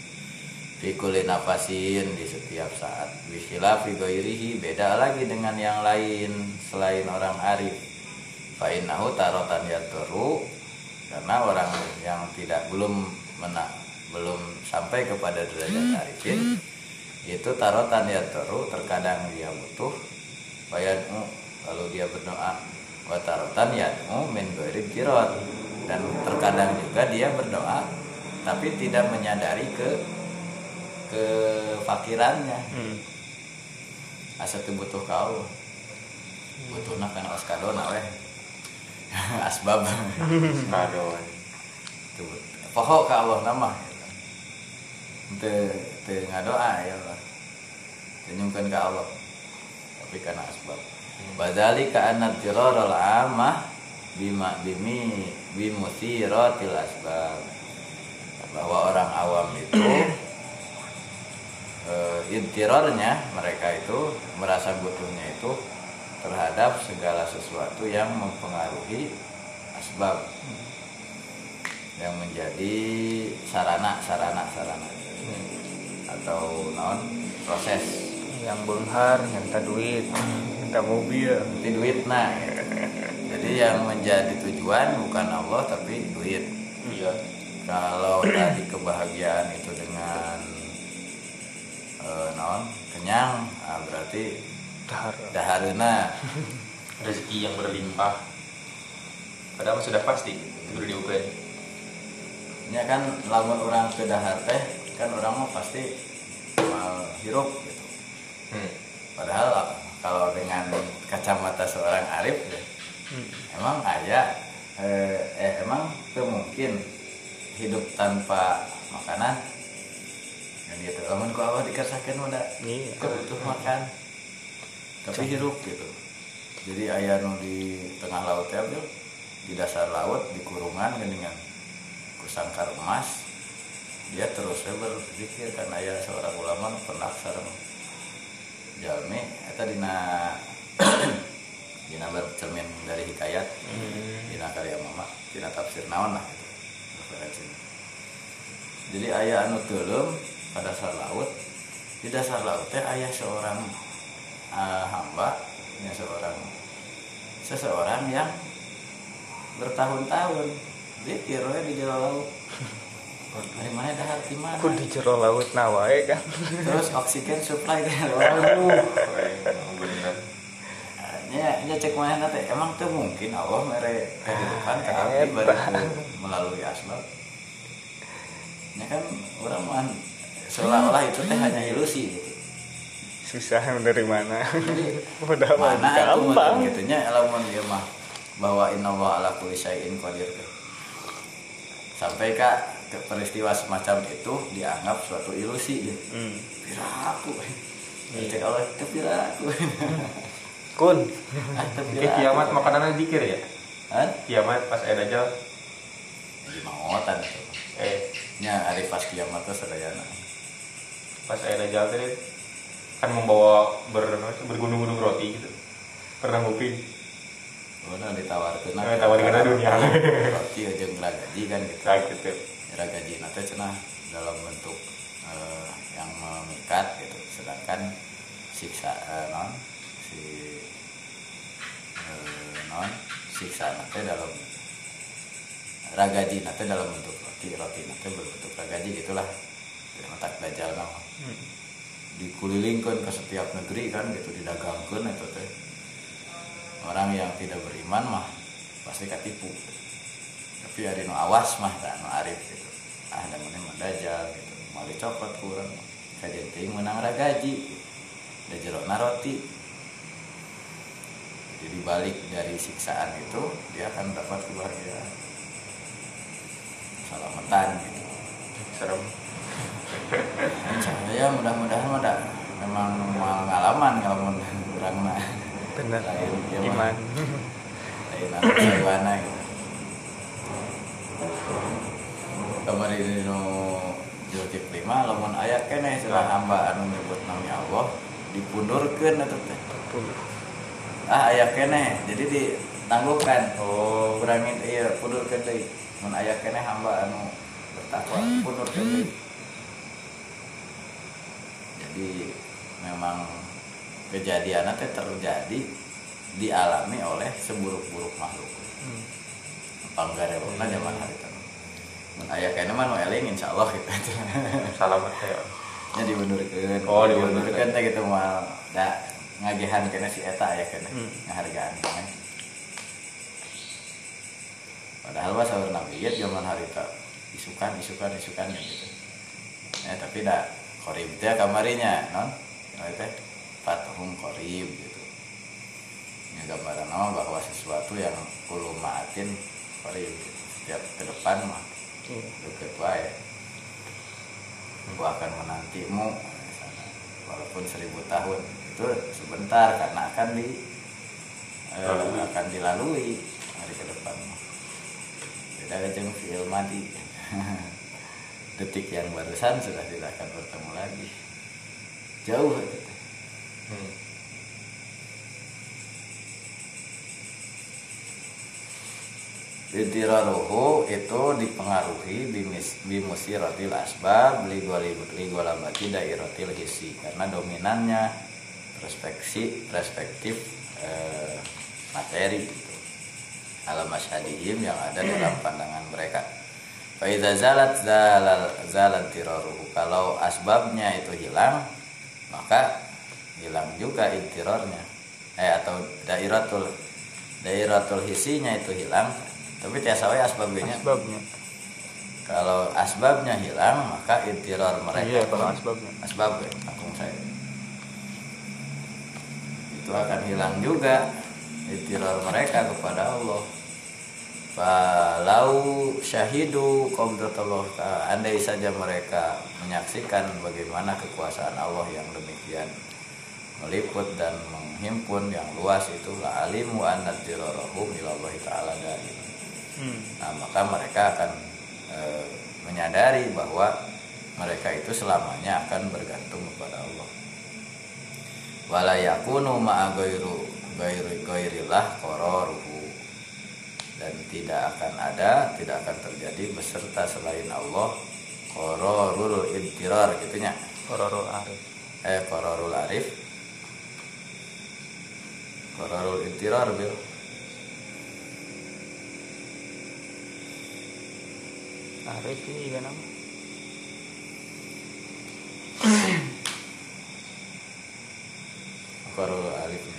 Fikuli nafasin di setiap saat. Bishila figoirihi beda lagi dengan yang lain selain orang arif. Fa'innahu tarotan yatoru karena orang yang tidak belum mena, belum sampai kepada derajat arifin itu tarotan yatoru terkadang dia butuh bayanu kalau dia berdoa. Wa tarotan min kirot. Dan terkadang juga dia berdoa tapi tidak menyadari ke kefakirannya. Hmm. asa teu butuh ka Allah butuhna kana oskadona weh. Asbab. Kado Tuh, poho ka Allah nama. Teu teu ngadoa ya Allah. Senyumkan ka Allah. Tapi kana asbab. Badali ka anna tirarul amah bima bimi bimusiratil asbab. Bahwa orang awam itu eh, intirornya mereka itu merasa butuhnya itu terhadap segala sesuatu yang mempengaruhi asbab yang menjadi sarana sarana sarana. Atau non proses. Yang benghar minta duit minta mobil. Nanti duit nah. Jadi jadi yang menjadi tujuan bukan Allah tapi duit. Iya. Kalau tadi kebahagiaan itu dengan eh, non kenyang. Ah, berarti Dahar. daharuna rezeki yang berlimpah. Padahal sudah pasti sudah diukur ya kan lamun orang ke dahar teh kan orang mah pasti mal hirup gitu. Hmm. padahal kalau dengan kacamata seorang arif ya, Hmm. emang ayah eh, eh emang itu mungkin hidup tanpa makanan gitu. Lamun ku Allah dikasahkan udah Iya. butuh makan. Tapi hirup gitu. Jadi ayah nu di tengah laut ya Bil. di dasar laut di kurungan dengan kusangkar emas. Dia terus berzikir karena ayah seorang ulama pernah sareng jalmi. Eta dina dina bercermin dari hikayat. Dina karya mama dina tafsir naon lah gitu jadi ayah anu teuleum pada dasar laut di dasar laut teh ayah seorang ah, hamba ya seorang seseorang yang bertahun-tahun zikir we di jero laut. Dari mana dahar di mana? Aku di jero laut nawae kan. terus oksigen supply teh waduh. Emang bener nya nya cek mana teh? Emang tuh mungkin Allah mere kehidupan Eta. baru melalui asbab ya kan orang mah seolah-olah itu teh hanya ilusi gitu. Susah dari mana? Udah mana gampang. gitu nya? Lamun dia mah bahwa inna wa ala kulli syai'in qadir sampai kak ke peristiwa semacam itu dianggap suatu ilusi gitu Hmm. piraku cek Allah itu piraku Kun. ah itu Oke, kiamat makanannya dikir ya? Hah? kiamat pas ada dajjal? Di maotan itu eh. Nya hari pas kiamat tuh sadayana pas ada dajjal tadi kan membawa ber, bergunung-gunung roti gitu. Pernah ngopi? Mana ditawarkan. Eh, tawarin ke dunia. Roti aja ngeragaji kan gitu. Sakit ya Ngeragaji nanti cenah dalam bentuk eh, yang memikat gitu. Sedangkan siksa eh, non si eh, non siksa nanti dalam ragaji nanti dalam bentuk roti roti nanti berbentuk ragaji gitulah matak dajal nama dikulilingkan ke setiap negeri kan gitu didagangkan itu teh. Orang yang tidak beriman mah pasti ketipu. Tapi ada nu awas mah tak nu arif gitu. Ah dan mana mah gitu. Mau dicopot kurang kajian ting menang ragaji dajalona roti. Jadi balik dari siksaan itu dia akan dapat kebahagiaan. Selamatan gitu. Serem saya mudah-mudahan mah dah memang mau ngalaman kalau mau kurang mah. Bener. Lain, Mah. Iman. lain anak saywana gitu. Kemarin ini nu Zulkifli mah lamun aya keneh cenah hamba anu nyebut nami Allah dipundurkeun eta teh. Ah aya keneh jadi ditangguhkan oh kurangin iya pundurkeun deui. Mun aya keneh hamba anu bertakwa pundurkeun deui jadi memang kejadian teh terjadi dialami oleh seburuk-buruk makhluk. Hmm. panggarewona zaman hari itu mun aya kene mah nu eling insyaallah gitu. Salamat ya. Nya diundurkeun. Oh, diundurkeun. Teh gitu mal da ngagehan kena si eta aya kene Hmm. ngahargaan kene padahal mah saur nabi zaman hari itu isukan isukan isukan gitu. Ya tapi dah korib teh kamarinya non? Teh fatuhum korib gitu. Ya gambaran nama bahwa sesuatu yang kulu maatin korib gitu. setiap ke depan mah deket wae. Aku akan menantimu misalnya. walaupun seribu tahun itu sebentar karena akan di eh, akan dilalui hari ke depan beda dengan film mati detik yang barusan sudah tidak akan bertemu lagi jauh itu teh. hmm. Intiraruhu itu dipengaruhi bimusiratil asbab ligolabati dairatil hisi karena dominannya perspektif perspektif eh, materi gitu. alam asyadihim yang ada dalam pandangan mereka Faiza zalat zalal zalat tiraruhu. Kalau asbabnya itu hilang maka hilang juga intirornya. Eh atau dairatul dairatul hisinya itu hilang. Tapi tiasa wae asbabnya. Asbabnya. kalau asbabnya hilang maka intiror mereka. Iya, kalau asbabnya. asbab ya tanggung saya. Itu akan hilang juga intiror mereka kepada Allah Falau syahidu qabdatullah andai saja mereka menyaksikan bagaimana kekuasaan Allah yang demikian meliput dan menghimpun yang luas itu la alimu anna dirarahum ilallah ta'ala dari Hmm. Nah, maka mereka akan e, menyadari bahwa mereka itu selamanya akan bergantung kepada Allah. Wala yakunu ma'a ghairu ghairu ghairillah qararuhu. Dan tidak akan ada, tidak akan terjadi beserta selain Allah qararul ibtirar gitunya. Kororul arif. Eh qararul arif. Qararul ibtirar bil. Arif ini juga nama. Qararul alifnya.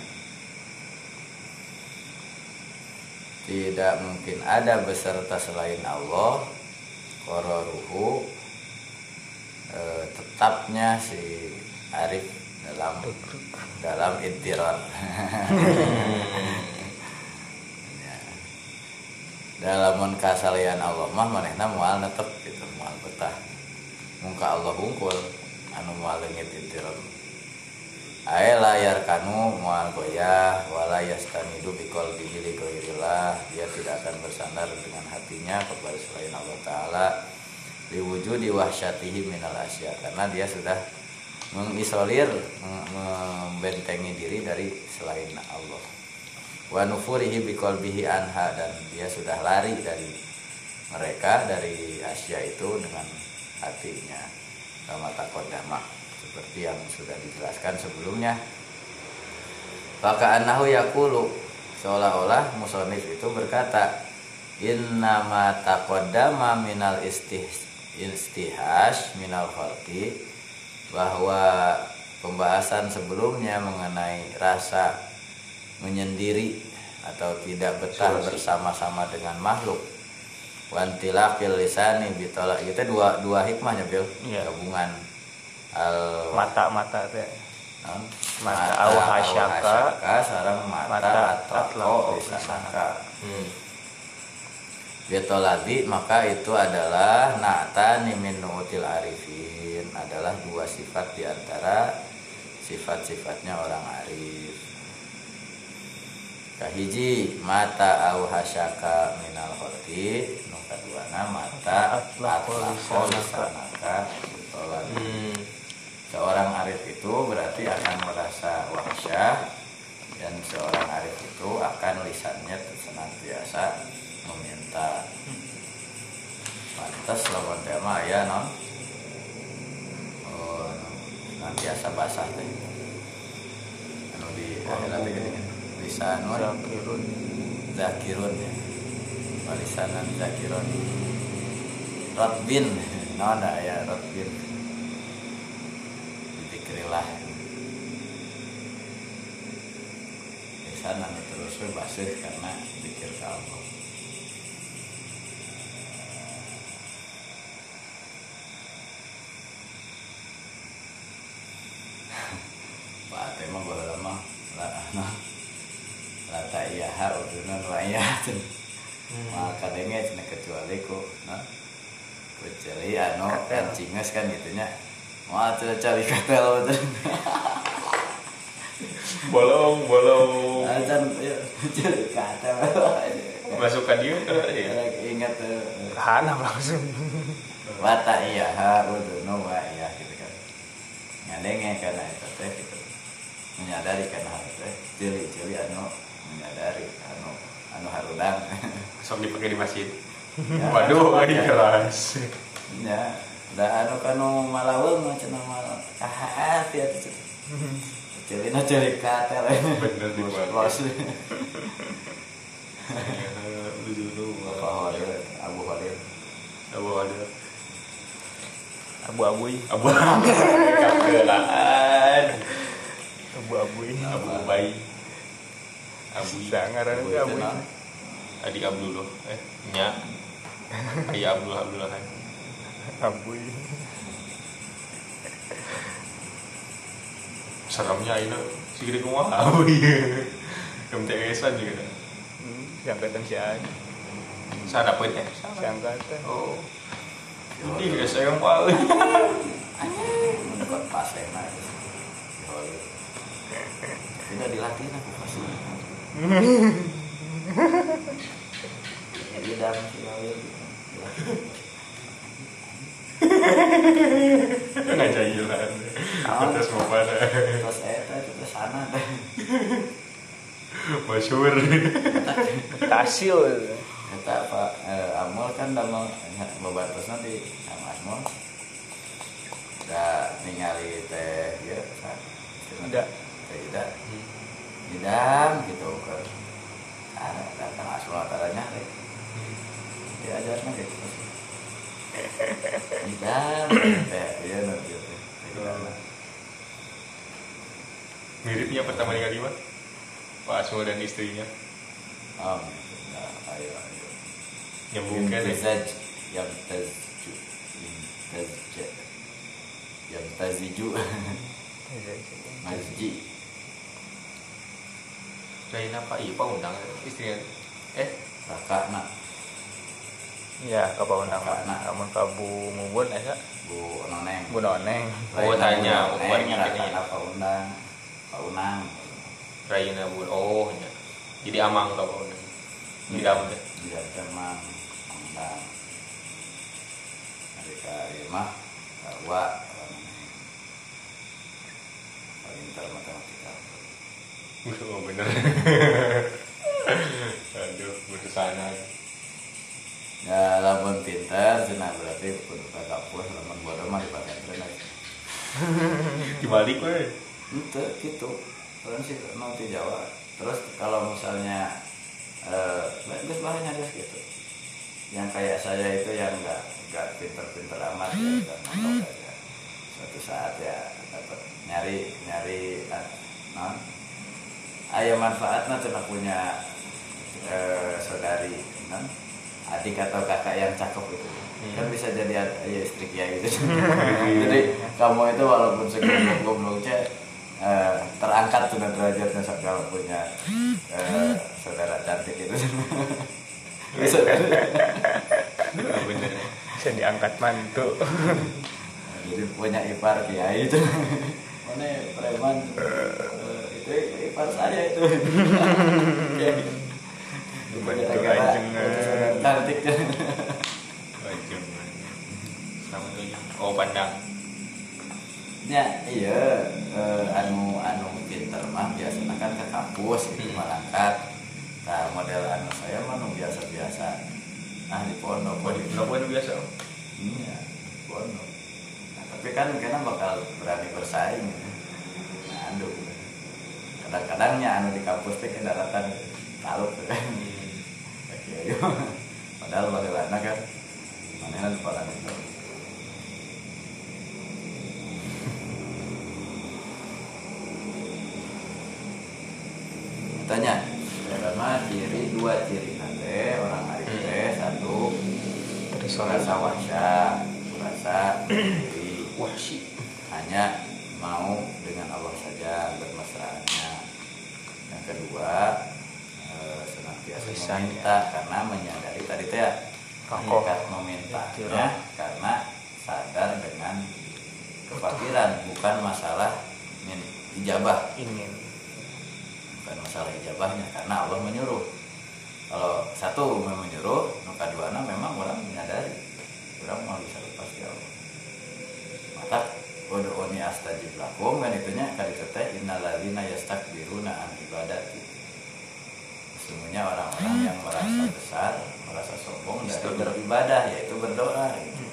Tidak mungkin ada beserta selain Allah Qararuhu eh, tetapnya si Arif dalam dalam intirar. Ya. Dalam kasalian Allah mah manehna moal netep gitu moal betah. Muka Allah hungkul anu moal leungit intirar. Ae layar kanu moal goyah wala yastanidu bikol bihili goirillah dia tidak akan bersandar dengan hatinya kepada selain Allah Ta'ala. Diwujudi wahsyatihi minal asya. Karena dia sudah mengisolir mem- membentengi diri dari selain Allah. Wa nufurihi biqalbihi anha. Dan dia sudah lari dari mereka dari Asia itu dengan hatinya. Sama takodama seperti yang sudah dijelaskan sebelumnya. Maka anahu yakulu seolah-olah musonif itu berkata innama takodama minal istih istihash minal khalqi bahwa pembahasan sebelumnya mengenai rasa menyendiri atau tidak betah bersama-sama dengan makhluk. Wantilakil lisani bitolak. Itu dua dua hikmahnya bil. Iya. gabungan al Mata-mata teh. non? Mata awhasyaka, awhasyaka, sareng mata, mata atlako lisanaka Hmm. Bitoladi maka itu adalah na'tani min nu'util arifin adalah dua sifat di antara sifat-sifatnya orang arif. Kahiji mata au hasyaka minal khalqi nu kaduana mata Atlaqo lisanaka. bitoladi. Hmm. Seorang arif itu berarti akan merasa wahsyah dan seorang arif itu akan lisannya senantiasa meminta. Pantas lawan tema ya non. Oh, senantiasa basah teh. Anu di akhirat teh gini lisanun Zakirun. zakirun ya. Walisanan zakirun. Rotbin, non ya rotbin. Dikirilah. Lisan anu terus baseuh karena dikir ka Allah. Pak teh mah baheula mah la nah la ta'iyaha udunun wa iyatun. Maka denge kecuali ku nah kecuali anu Katel. cinges kan gitunya. Wah, cari katel betul. bolong bolong Acan ya, cari katel. masukkan dia ya. Ingat tuh. Hana langsung. Wata iya ha udunu wa iya gitu kan. Ngadenge karena itu teh gitu. Menyadari karena hal teh ciri-ciri anu menyadari anu anu harudang. sok dipakai di masjid Ya, waduh coba ini ya. keras Ya, da anu kanu malaweung mah cenah mal kahaat ya tuh. Ciri na ciri katel. Bener di bawah. Bos. Lu dulu. Bapak Holil Abu Holil Abu Hadir. abu-abui Abu Kakelaan. abu-abui Abu Ubay. Abu sangaran Abu abu nah. Adik Abdullah. Eh, nya. Ayah Abdullah Abdullah kan. abui Seremnya ini si gede kumaha. Oh iya. MTS-an juga. hmm, siangkatan si Ai Saya dapet ya. siangkatan Oh. Ini gak sayang pak. mendapat pasena itu Si Holil tidak dilatih aku pasti Jadi dan si Dilatih. Ngajailan. Terus mau pada. terus eta itu ke sana teh Masyur. tasil Eta Pak eh, Amul kan damel bebatosna di sama Amul. Da ningali teh ya kan. Ida. Teh Ida. Idam gitu kan. Ada datang asal ataranya teh. Diajarna gitu. Idam teh ya nanti teh. Idam. Miripnya pertama kali mah. Pak Asmo dan istrinya. Oh, nah, ayo ayo. Nyambung kan ya. Yamtazaj Yamtazju Yamtazja Yamtaziju Masji Lain apa? Iya Pak undang istrinya. Eh, Kakak nak ya kapal undang Kakak, nah. namun kabu mubun esa Bu Noneng bu noneng Oh, tanya, Bu buat Noneng ngikutin Kakak ya. apa undang Pak Unang Raina Bun. Oh, nya. Jadi amang kau Pak undang. Tidak deh. Dia teman Undang Mereka Irma Bahwa Pintar matematika Oh bener. Aduh, putus sana. Ya lamun pintar, cina berarti kudu kampus, lamun bodoh mah di pesantren aja. Dibalik we. Itu gitu. Terus sih mau di Jawa. Terus kalau misalnya eh bagus bahannya ada gitu. Yang kayak saya itu yang enggak enggak pinter-pinter amat ya, dan aja. Suatu saat ya dapat nyari nyari eh, non ayah manfaatnya cuma punya eh, saudari non adik atau kakak yang cakep gitu. Kan bisa jadi ad- ya istri kiai gitu. Jadi kamu itu walaupun segoblok gobloknya eh, terangkat sudah derajatnya kalau punya eh, saudara cantik itu bisa kan? Bener. bisa diangkat mantu jadi punya ipar kiai itu. Mana preman? Eh, itu ipar saya itu Bantu Gara-gara ajengan. cantik Wajib. Selamat tujuh. Oh, pandang. Ya, iya, eh, anu anu pinter mah biasanya kan ke kampus itu malangkat. Nah, model anu saya mah nu biasa-biasa. Ah di pondok, Oh, di pelabuhan biasa. Iya, di pondok. Nah, tapi kan kena bakal berani bersaing. Nah, aduh. Kadang-kadangnya anu di kampus teh daratan taluk tuh kan. Iya. Padahal bagaimana kan? Mana palang itu. Tanya, karena ciri dua ciri nanti orang hari teh satu merasa wasya, merasa diri Wah, sih. hanya mau dengan Allah saja bermesraannya. Yang kedua eh, senantiasa meminta karena menyadari tadi teh ya, mengikat memintanya karena sadar dengan kefakiran bukan masalah ijabah. Ingin. Bukan masalah ijabahnya karena Allah menyuruh. Kalau satu memang menyuruh maka dua memang orang menyadari. Orang mau bisa lepas di Allah. Maka Udu'uni astajib lakum kan itunya kali kata innalladzina yastakbiruna an ibadati sesungguhnya orang-orang yang merasa besar merasa sombong dari beribadah yaitu berdoa gitu.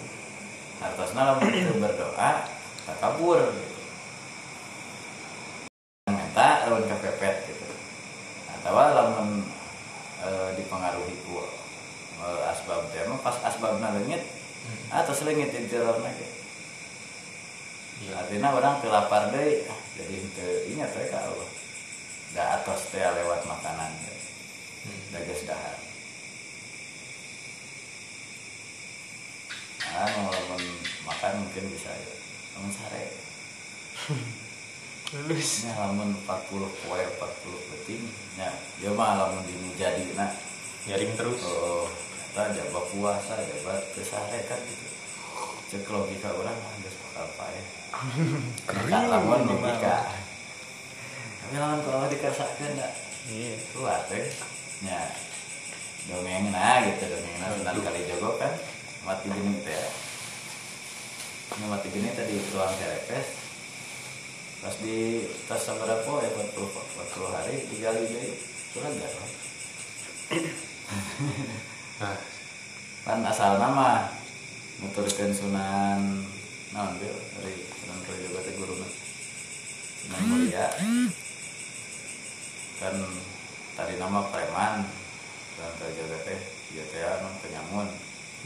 Hartosna lamun itu berdoa takabur gitu. minta lawan kepepet gitu atau lamun eh, dipengaruhi ku eh, asbab teh mah pas asbabna leungit atas leungit intirorna ge Iya. artinya orang teu lapar deui ah, jadi ingat we ka Allah da atos teh lewat makanan teh Da geus dahar ah nu lamun makan mungkin bisa ya. Lamun sare. Lulus. Nya lamun 40 poe 40 penting. Nya dia mah lamun dinu jadi na nyaring terus. Oh eta jabat puasa jabat kesare kan gitu. Cek logika orang geus bakal pae. Kering. Lamun logika. Tapi lamun kalau dikerasakeun da iya. Keluar teh nya dongeng nah gitu dongeng nah sunan kali jogo kan mati gini teh ya. Ini mati gini tadi ruang serepes pas di tas seberapa ya 40 40 hari digali jadi surat gak kan nah kan asal nama nuturkeun sunan naon dia dari sunan kalijogo teh guruna sunan mulia kan tadi nama preman sunan kalijogo teh teh anu penyamun.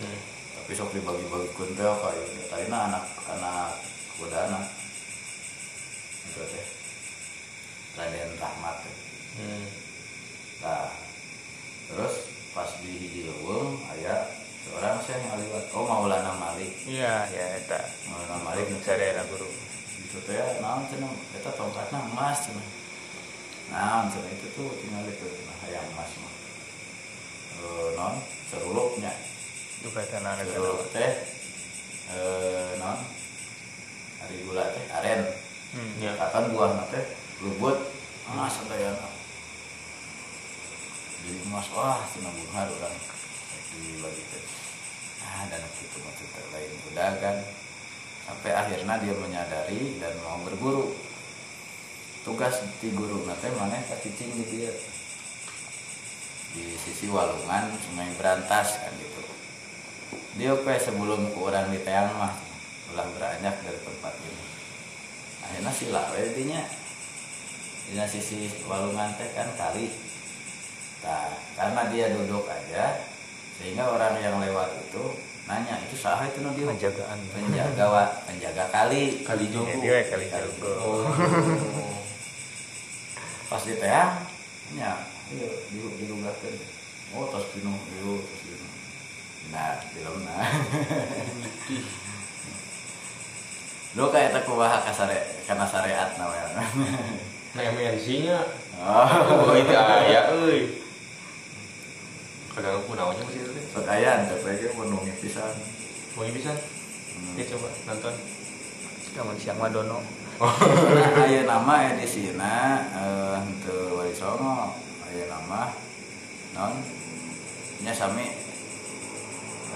Hmm. tapi sok dibagi-bagi kuntel kayak tadi anak anak kudana itu teh. Raden Rahmat teh. Hmm. Nah, terus pas di hiji leuweung aya seorang saya yang aliwat. Oh Maulana Malik. Iya ya eta. Maulana Malik. Sadaya guru. Itu teh. Naon cenah eta tongkatna emas cenah naon cenah itu tuh tinggal itu cenah hayang emas mah Eh, non serulupnya juga tanah serulup teh eh non hari gula teh aren. Hmm. Ya. kapan buah teh lubut. Emas sadayana jadi emas wah cenah bunga urang dibagi teh. Ah dan itu macam lain pedagang sampai akhirnya dia menyadari dan mau berguru tugas di guru. Nanti mana cicing di dia di sisi walungan sungai berantas kan gitu. Dia pe sebelum ke orang di teang mah. Ulah beranjak dari tempat ini. Akhirnya sila we dinya di sisi walungan teh kan kali. Nah karena dia duduk aja sehingga orang yang lewat itu nanya itu sah itu no dia penjagaan. Penjaga penjaga kali. Kali ya jogo kali jago oh pas di teang nya iya di dilugakeun oh tos pinu ieu tos pinu nah film nah lu kayak tak kumaha ka sare kana syariat namanya. Nah MNC nya oh. Oh itu aya euy. Kagak aku naonnya masih itu teh Pekayan, tapi itu menunggu pisan. mau bisa Hmm. ya coba nonton. Kamu siang madono Nah, aya nama edisina eh henteu wali songo, aya nama non nya sami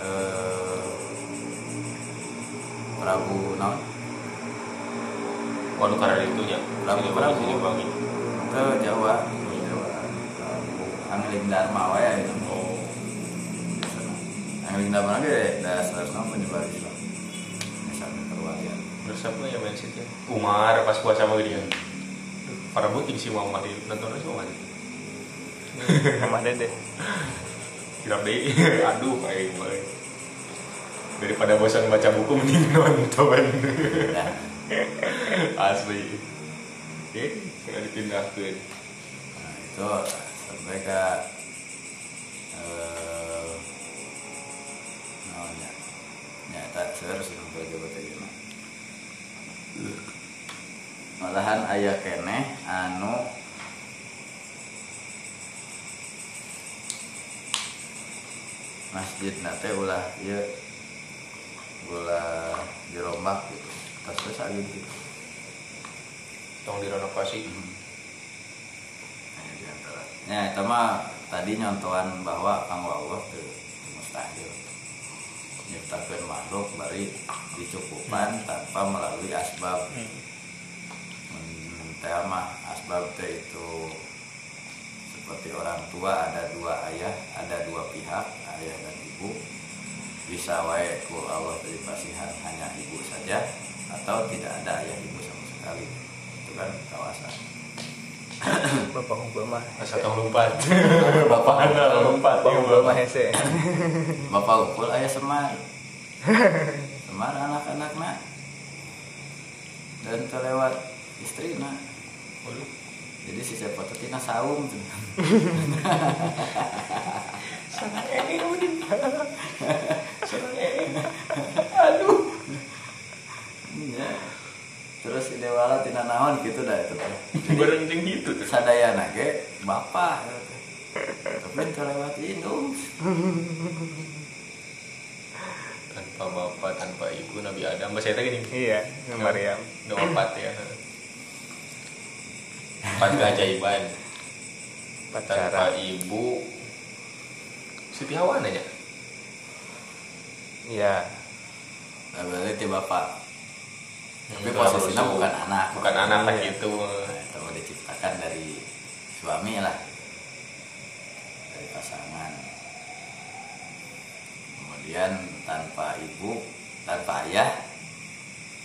eh Prabu non. Waduh karena itu ya Prabu Sini, Prabu sini, wangi teu Jawa Jawa. Prabu Angling Dharma wae itu. Oh. Angling Dharma ge dasar nama penyebar Islam perwalian terus apa ya main situ Umar pas puasa sama dia para buting sih mau mati nonton aja mau mati Mama dede. Kirap deh, aduh kayak gimana Daripada bosan baca buku mending nonton. Asli. Oke, saya dipindahkan Nah, itu sampai ke eh namanya. Nyata serius itu jabat aja mah. Malahan ayah keneh anu masjid nate ulah ya ulah dirombak gitu tas terus gitu Tong direnovasi Nah, di antara. Ya, itu mah tadi nyontohan bahwa kanggo Allah teu mustahil. Nyiptakeun makhluk bari dicukupan tanpa melalui asbab. Hmm, mah asbab teh itu seperti orang tua ada dua ayah, ada dua pihak, ayah dan ibu. Bisa wae ku Allah beri pasihan hanya ibu saja atau tidak ada ayah ibu sama sekali. Itu kan kawasan. Bapak unggul mah. Masa tahun lompat. bapak Mana lompat? bapak unggul mah hese. Bapak ukul ayah semar. Semar anak-anak nak dan terlewat istri nak Waduh. jadi si siapa tuh tina saung tuh. Iya. Terus si dewala tina naon gitu dah itu teh Barang jeung gitu tuh. sadayana ge bapak gitu tapi terlewat indung Tanpa bapak, tanpa ibu, Nabi Adam. Bahasa itu gini. iya Maryam Udah empat ya. Empat keajaiban. Tanpa ibu. Siti Hawa nanya. iya nah, berarti ti bapak tapi Hmm, posisinya rusuh. bukan anak Bukan anak lah gitu. Nah, itu diciptakan dari suami lah dari pasangan kemudian tanpa ibu tanpa ayah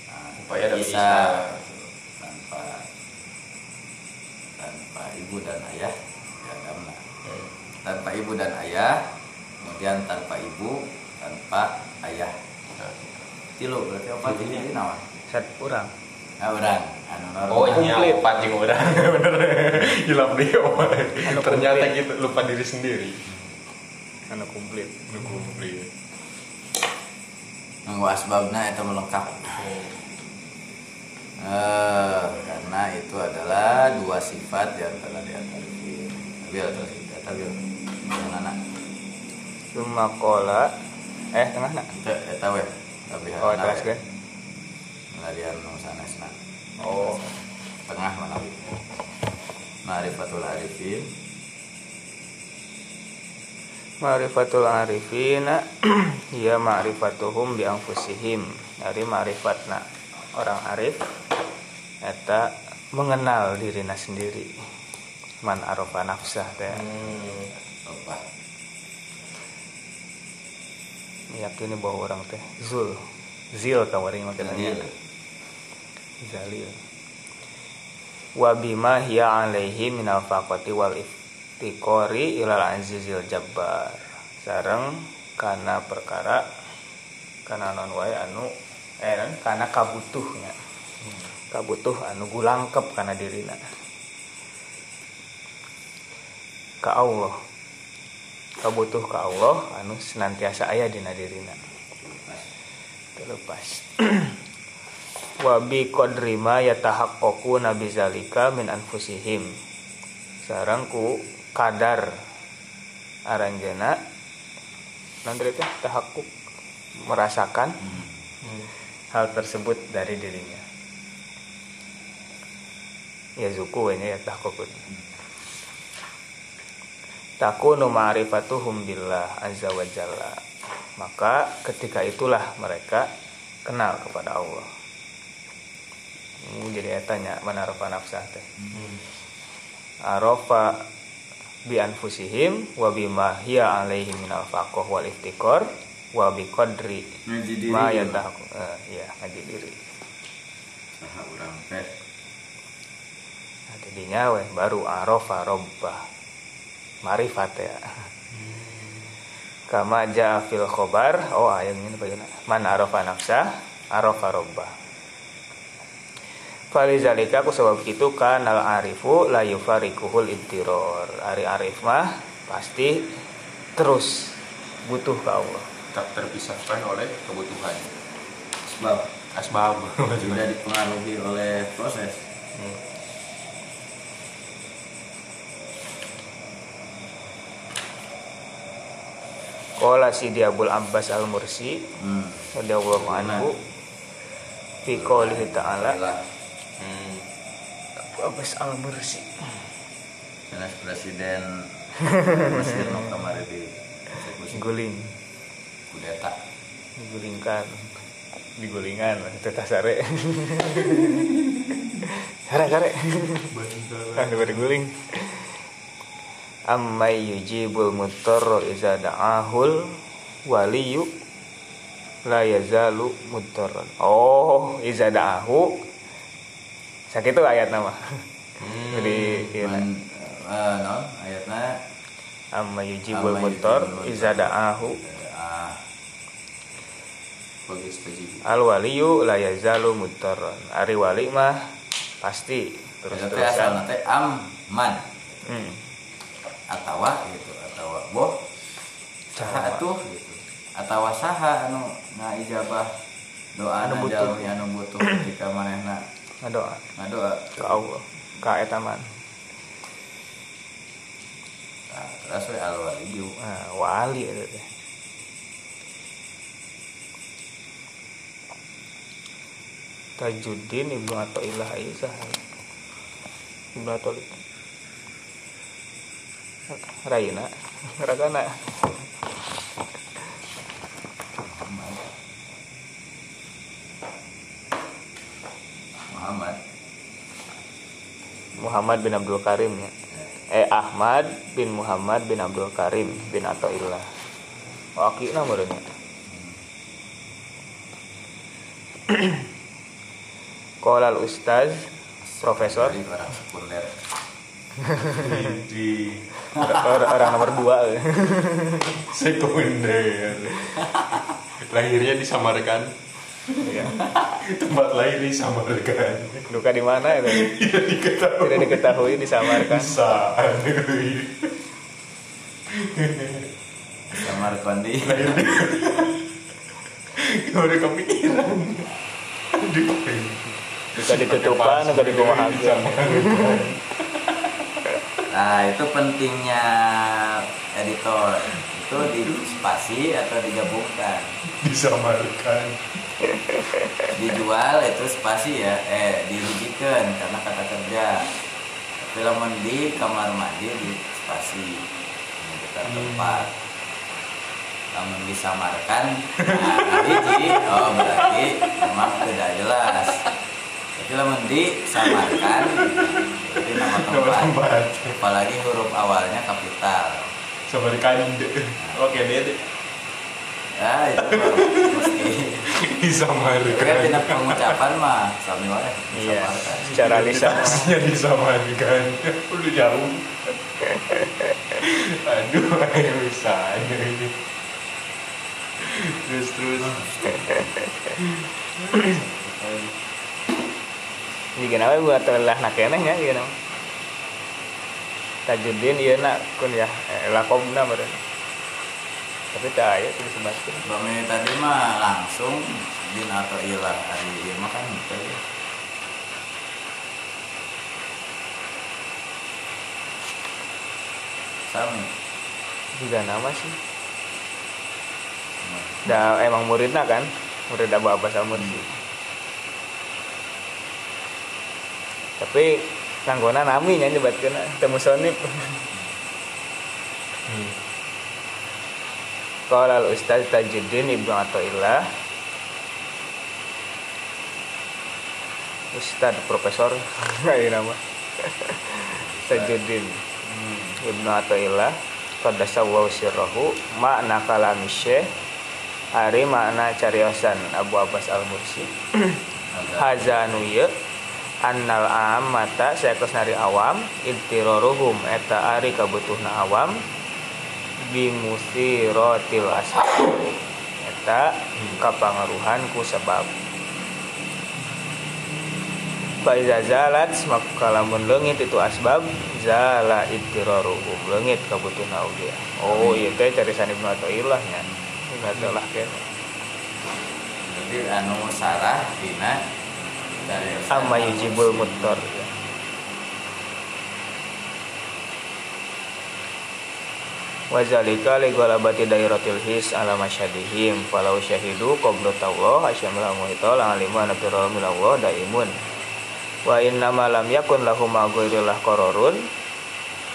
nah, Tanpa ayah bisa Isa. tanpa tanpa ibu dan ayah ya karena Hmm. tanpa ibu dan ayah kemudian tanpa ibu tanpa ayah Nah. tilu berarti apa tilu ini set kurang orang. Anu Oh normal. iya, anjing orang. Bener. Hilang dia Anu Ternyata komplit. gitu, lupa diri sendiri. Anu komplit Lu komplit Nunggu asbabnya itu melengkap. Eh, karena itu adalah dua sifat yang telah diatarifin Tabil terus Tabil Mana? Cuma kola eh tengah nak? Eta we Tapi oh terus kan Melarian nusanesna oh Tengah mana Ma'rifatul arifin Ma'rifatul arifina ya ma'rifatuhum bi anfusihim. Dari ma'rifatna orang arif eta mengenal dirina sendiri. Man arafa nafsah teh. Apa Meyakini bahwa orang teh zul. Zil kawaring Zil. Zalil. Wa bima hiya alaihi minal faqati wal iftiqori ilal azizil jabbar. Sareng kana perkara kana non wae anu eh kana kabutuhnya. Kabutuh anu gulangkep kana dirina. Ka Allah. Kabutuh ka Allah anu senantiasa aya dina dirina. Terlepas. wabi qadri ma yatahaqqaqu nabi zalika min anfusihim. Sareng ku kadar aranjana. Nanti teh tahakkuk merasakan hal tersebut dari dirinya. Ya zuku ini ya tahakkuk takunu ma'rifatuhum billah azza wa jalla. Maka ketika itulah mereka kenal kepada Allah Hmm, jadi tanya mana arafa nafsah teh. Arafa bi anfusihim wa bima hiya alaihi minal faqih wal iftikar wa bi qadri ma dulu. yatah eh, ya ngaji diri. Saha urang teh. Nah, jadinya weh baru arafa robbah marifat ya. Kama jaa fil khobar oh ayat ini bagaimana? Man arafa nafsah arafa robbah Falizalika aku sebab itu kan al arifu la yufarikuhul intiror. Ari arif mah pasti terus butuh ke Allah. Tak terpisahkan oleh kebutuhan sebab Asbab tidak dipengaruhi oleh proses Qala Sidi Abdul Abbas Al Mursi hmm. radhiyallahu anhu fi qoulihi ta'ala hmm. Abu Abbas Al Mursi jelas presiden Mesir no kemarin di guling. Kudeta. Digulingkan. Digulingan itu tasare kare kare kan diguling ammay yujibul mutarra iza da'ahul waliyu la yazalu mutarran. Oh iza da'ahu sakitu ayat nama Hmm. jadi ieu Man, eh, non ayatna amma yujibul mutor yujibul iza mudtar. da'ahu. Ah al waliyu la yazalu mutarron ari wali mah pasti terus terusan teh aman hmm. atawa gitu. Atawa boh saha atuh gitu. Atawa saha anu ngaijabah doa Anu butuh. anu butuh ketika manehna ngadoa ngadoa ke Allah. Ka eta man nah, terus we al waliyu nah, wali eta teh Tajuddin Ibnu Athaillah Aisyah. Ibnu Athaillah Raina. Ragana Muhammad Muhammad bin Abdul Karim ya. Eh Ahmad bin Muhammad bin Abdul Karim bin Athaillah. Wakilna meureun. Qala al ustaz profesor di orang, orang nomor 2 sekunder lahirnya disamarkan ya. tempat lahir disamarkan. Duka di mana itu? tidak diketahui. Tidak diketahui disamarkan. bisa. Kamar kondi gak ada kepikiran. Aduh Duka ditutupan, duka dikumahakeun. nah itu pentingnya editor. Itu di spasi atau digabungkan? Disamarkan dijual itu spasi ya eh dirugikan karena kata kerja. Film di kamar mandi di spasi. Ini kita tempat. Namun disamarkan nah hiji oh berarti memang tidak jelas. Tapi lamun disamarkan itu nama tempat tempat. apalagi huruf awalnya kapital. Samarkan. Oke deh ya itu mesti Tapi kan tina pengucapan mah sami wae Iya, disamarkan. secara lisan. Teksnya disamarkan udah jauh aduh ayo bisa ini terus terus Jika nama buat telah nak keneh ya, jika nama. Tajuddin iya nak kun ya, eh, lakobna meureun. Tapi tak aya tuh disebutkeun. Bami tadi mah langsung din atau ilah hari ieu mah kan gitu ya. Sami. Juga nama sih. Da emang muridna kan, murid Abu Abbas al Mursi. Tapi nanggona nami nya nyebatkeun temu sonip. Qala al Ustaz Tajuddin Ibnu Athaillah Ustaz Profesor. Kayak nama. Tajuddin Ibnu Athaillah Qadasa wa sirrahu. Makna kalami syekh. Ari makna cariosan Abu Abbas Al-Mursi. Haza anu ieu annal amata saektos nari awam. Intiroruhum eta ari kabutuhna awam bimusiratil asbab. Eta kapangaruhan ku sebab. Faiza zalat maka lamun leungit itu asbab. Zala itiraruhum leungit kabutuhna oge oh ieu teh carisan Ibnu Athaillah nya. Ibnu Athaillah kene Jadi anu sarah dina dari amma yujibul muttar Wazalika li ghalabati dairatil his ala masyadihim. Falau syahidu qabla Allah asyamla muhita la alima na firra min Allah daimun. Wa inna ma lam yakun lahum ma ghairillah qararun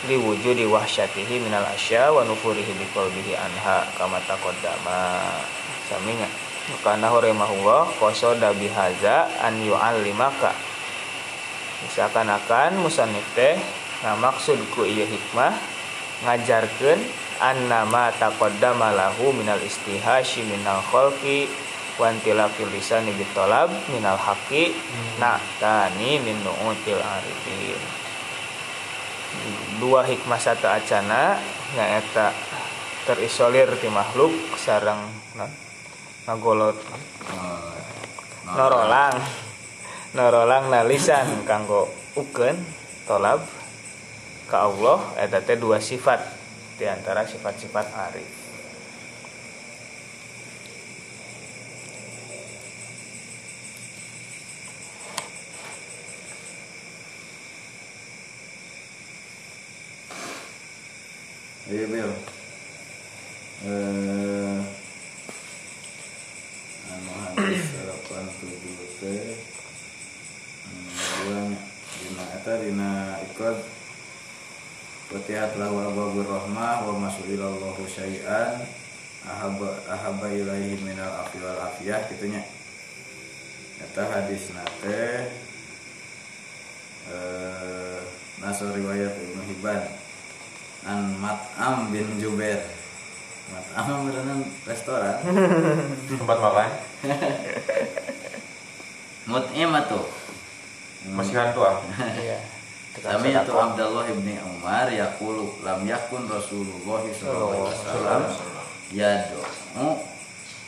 li wujudi wahsyatihi minal asya wa nufurihi bi qalbihi anha kama taqaddama. Saminya karena rahimahullah qasoda bihaza an yu'allimaka. Misalkan akan musannif teh nah maksud ku ieu hikmah ngajarkeun annama taqaddama lahu minal istihashi minal khalqi wa intilaqil lisani bitolab minal haqqi nah tani min nu'util arifin. Dua hikmah satu acana nyaeta terisolir di makhluk sarang non ngagolot Eh, norolang norolang. nalisan kanggo ukeun tolab ke Allah. Eta teh dua sifat di antara sifat-sifat arif Iya Bil. Eh, Fatihat lahu ababur rahmah wa masulilallahu syai'an. Ahaba ahaba ilaihi minal afi wal afiyah gitunya. Eta hadis nate eh nasor riwayat Ibnu Hibban. An Mat'am bin Jubair. Mat'am beneran restoran? Tempat makan? Mut'im tuh. Masih hantu ah? Iya Sami itu Abdullah ibni Umar yaqulu lam yakun Rasulullah sallallahu alaihi wasallam yad'u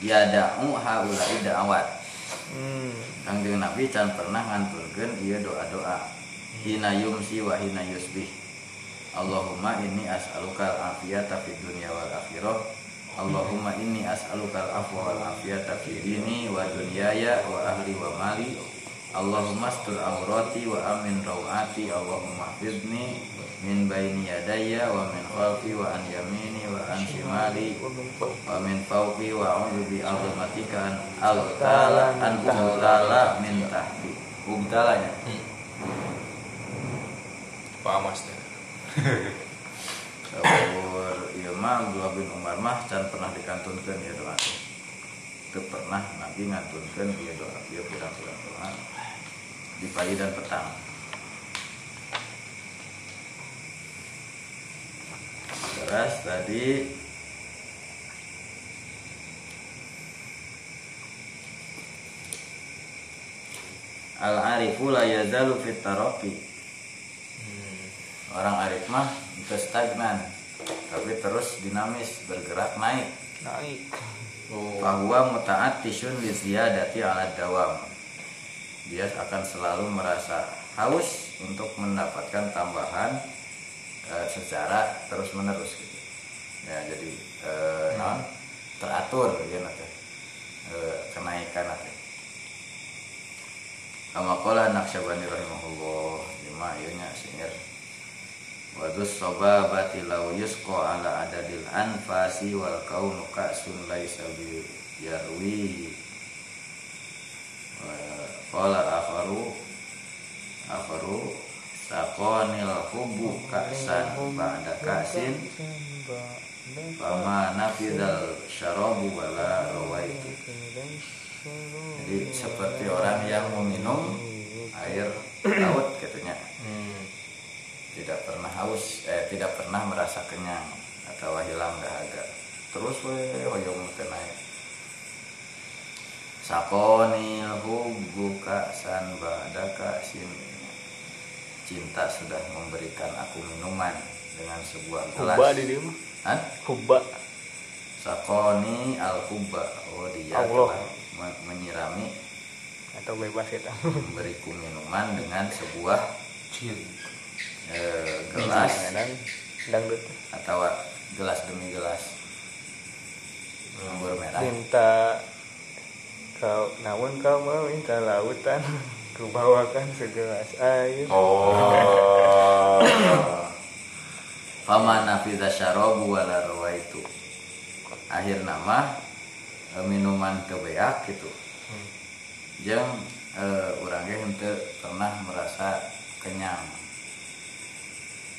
yada'u haula'i da'awat hmm. Kangjeng Nabi can pernah nganturkeun ieu doa-doa. Hina yumsi wa hina yusbih. Allahumma inni as'aluka al-afiyata fid dunya wal akhirah. Allahumma inni as'aluka al-afwa wal afiyata fi dini wa dunyaya wa ahli wa mali Allahumma astur aurati wa amin rawati Allahumma hafizni min baini yadayya wa min khalfi wa an yamini wa an shimali wa min fawqi wa a'udzu bi azamatika an aghtala an ughtala min tahti. Ugtalanya Pak Amas teh Saur ieu mah Abdullah bin Umar mah can pernah dikantunkeun ieu doa. Teu pernah Nabi ngantunkeun ieu doa. Ieu pirang-pirang doa di pagi dan petang. Terus tadi Al-arifu la yazalu fit taraqi. Orang arif mah itu stagnan, tapi terus dinamis, bergerak naik. naik oh Bahwa muta'attisyun li ziyadati ala dawam. Dia akan selalu merasa haus untuk mendapatkan tambahan eh, secara terus menerus gitu. Ya, jadi eh, non teratur ya nanti eh, kenaikan nanti. Kama qala Naqsyabani rahimahullah lima ieunya syair. Wadus sobabati lau yusqa ala adadil anfasi wal kaunu ka'sun laisa bi yarwi saqanil hubu ka'san ba'da ka'sin Fama nafidal syarabu wala rawaitu Jadi seperti orang yang meminum air laut katanya hmm. tidak pernah haus eh tidak pernah merasa kenyang atau hilang dahaga terus we hoyong teu naik sakonil hubbu ka'san ba'daka sin cinta sudah memberikan aku minuman dengan sebuah gelas. Hubba di dia mah. Hah? hubba sakoni al hubba oh dia Allah. telah me- menyirami atau bebas kita memberiku minuman dengan sebuah Cil. eh, gelas. dan dangdut atau gelas demi gelas. Anggur merah. Minta kau namun kau mau minta lautan kubawakan segelas air. Oh. Fama nafidha syarabu wala rawaitu. Akhir nama eh, minuman kebeak gitu. Jeung eh, urangnya henteu pernah merasa kenyang.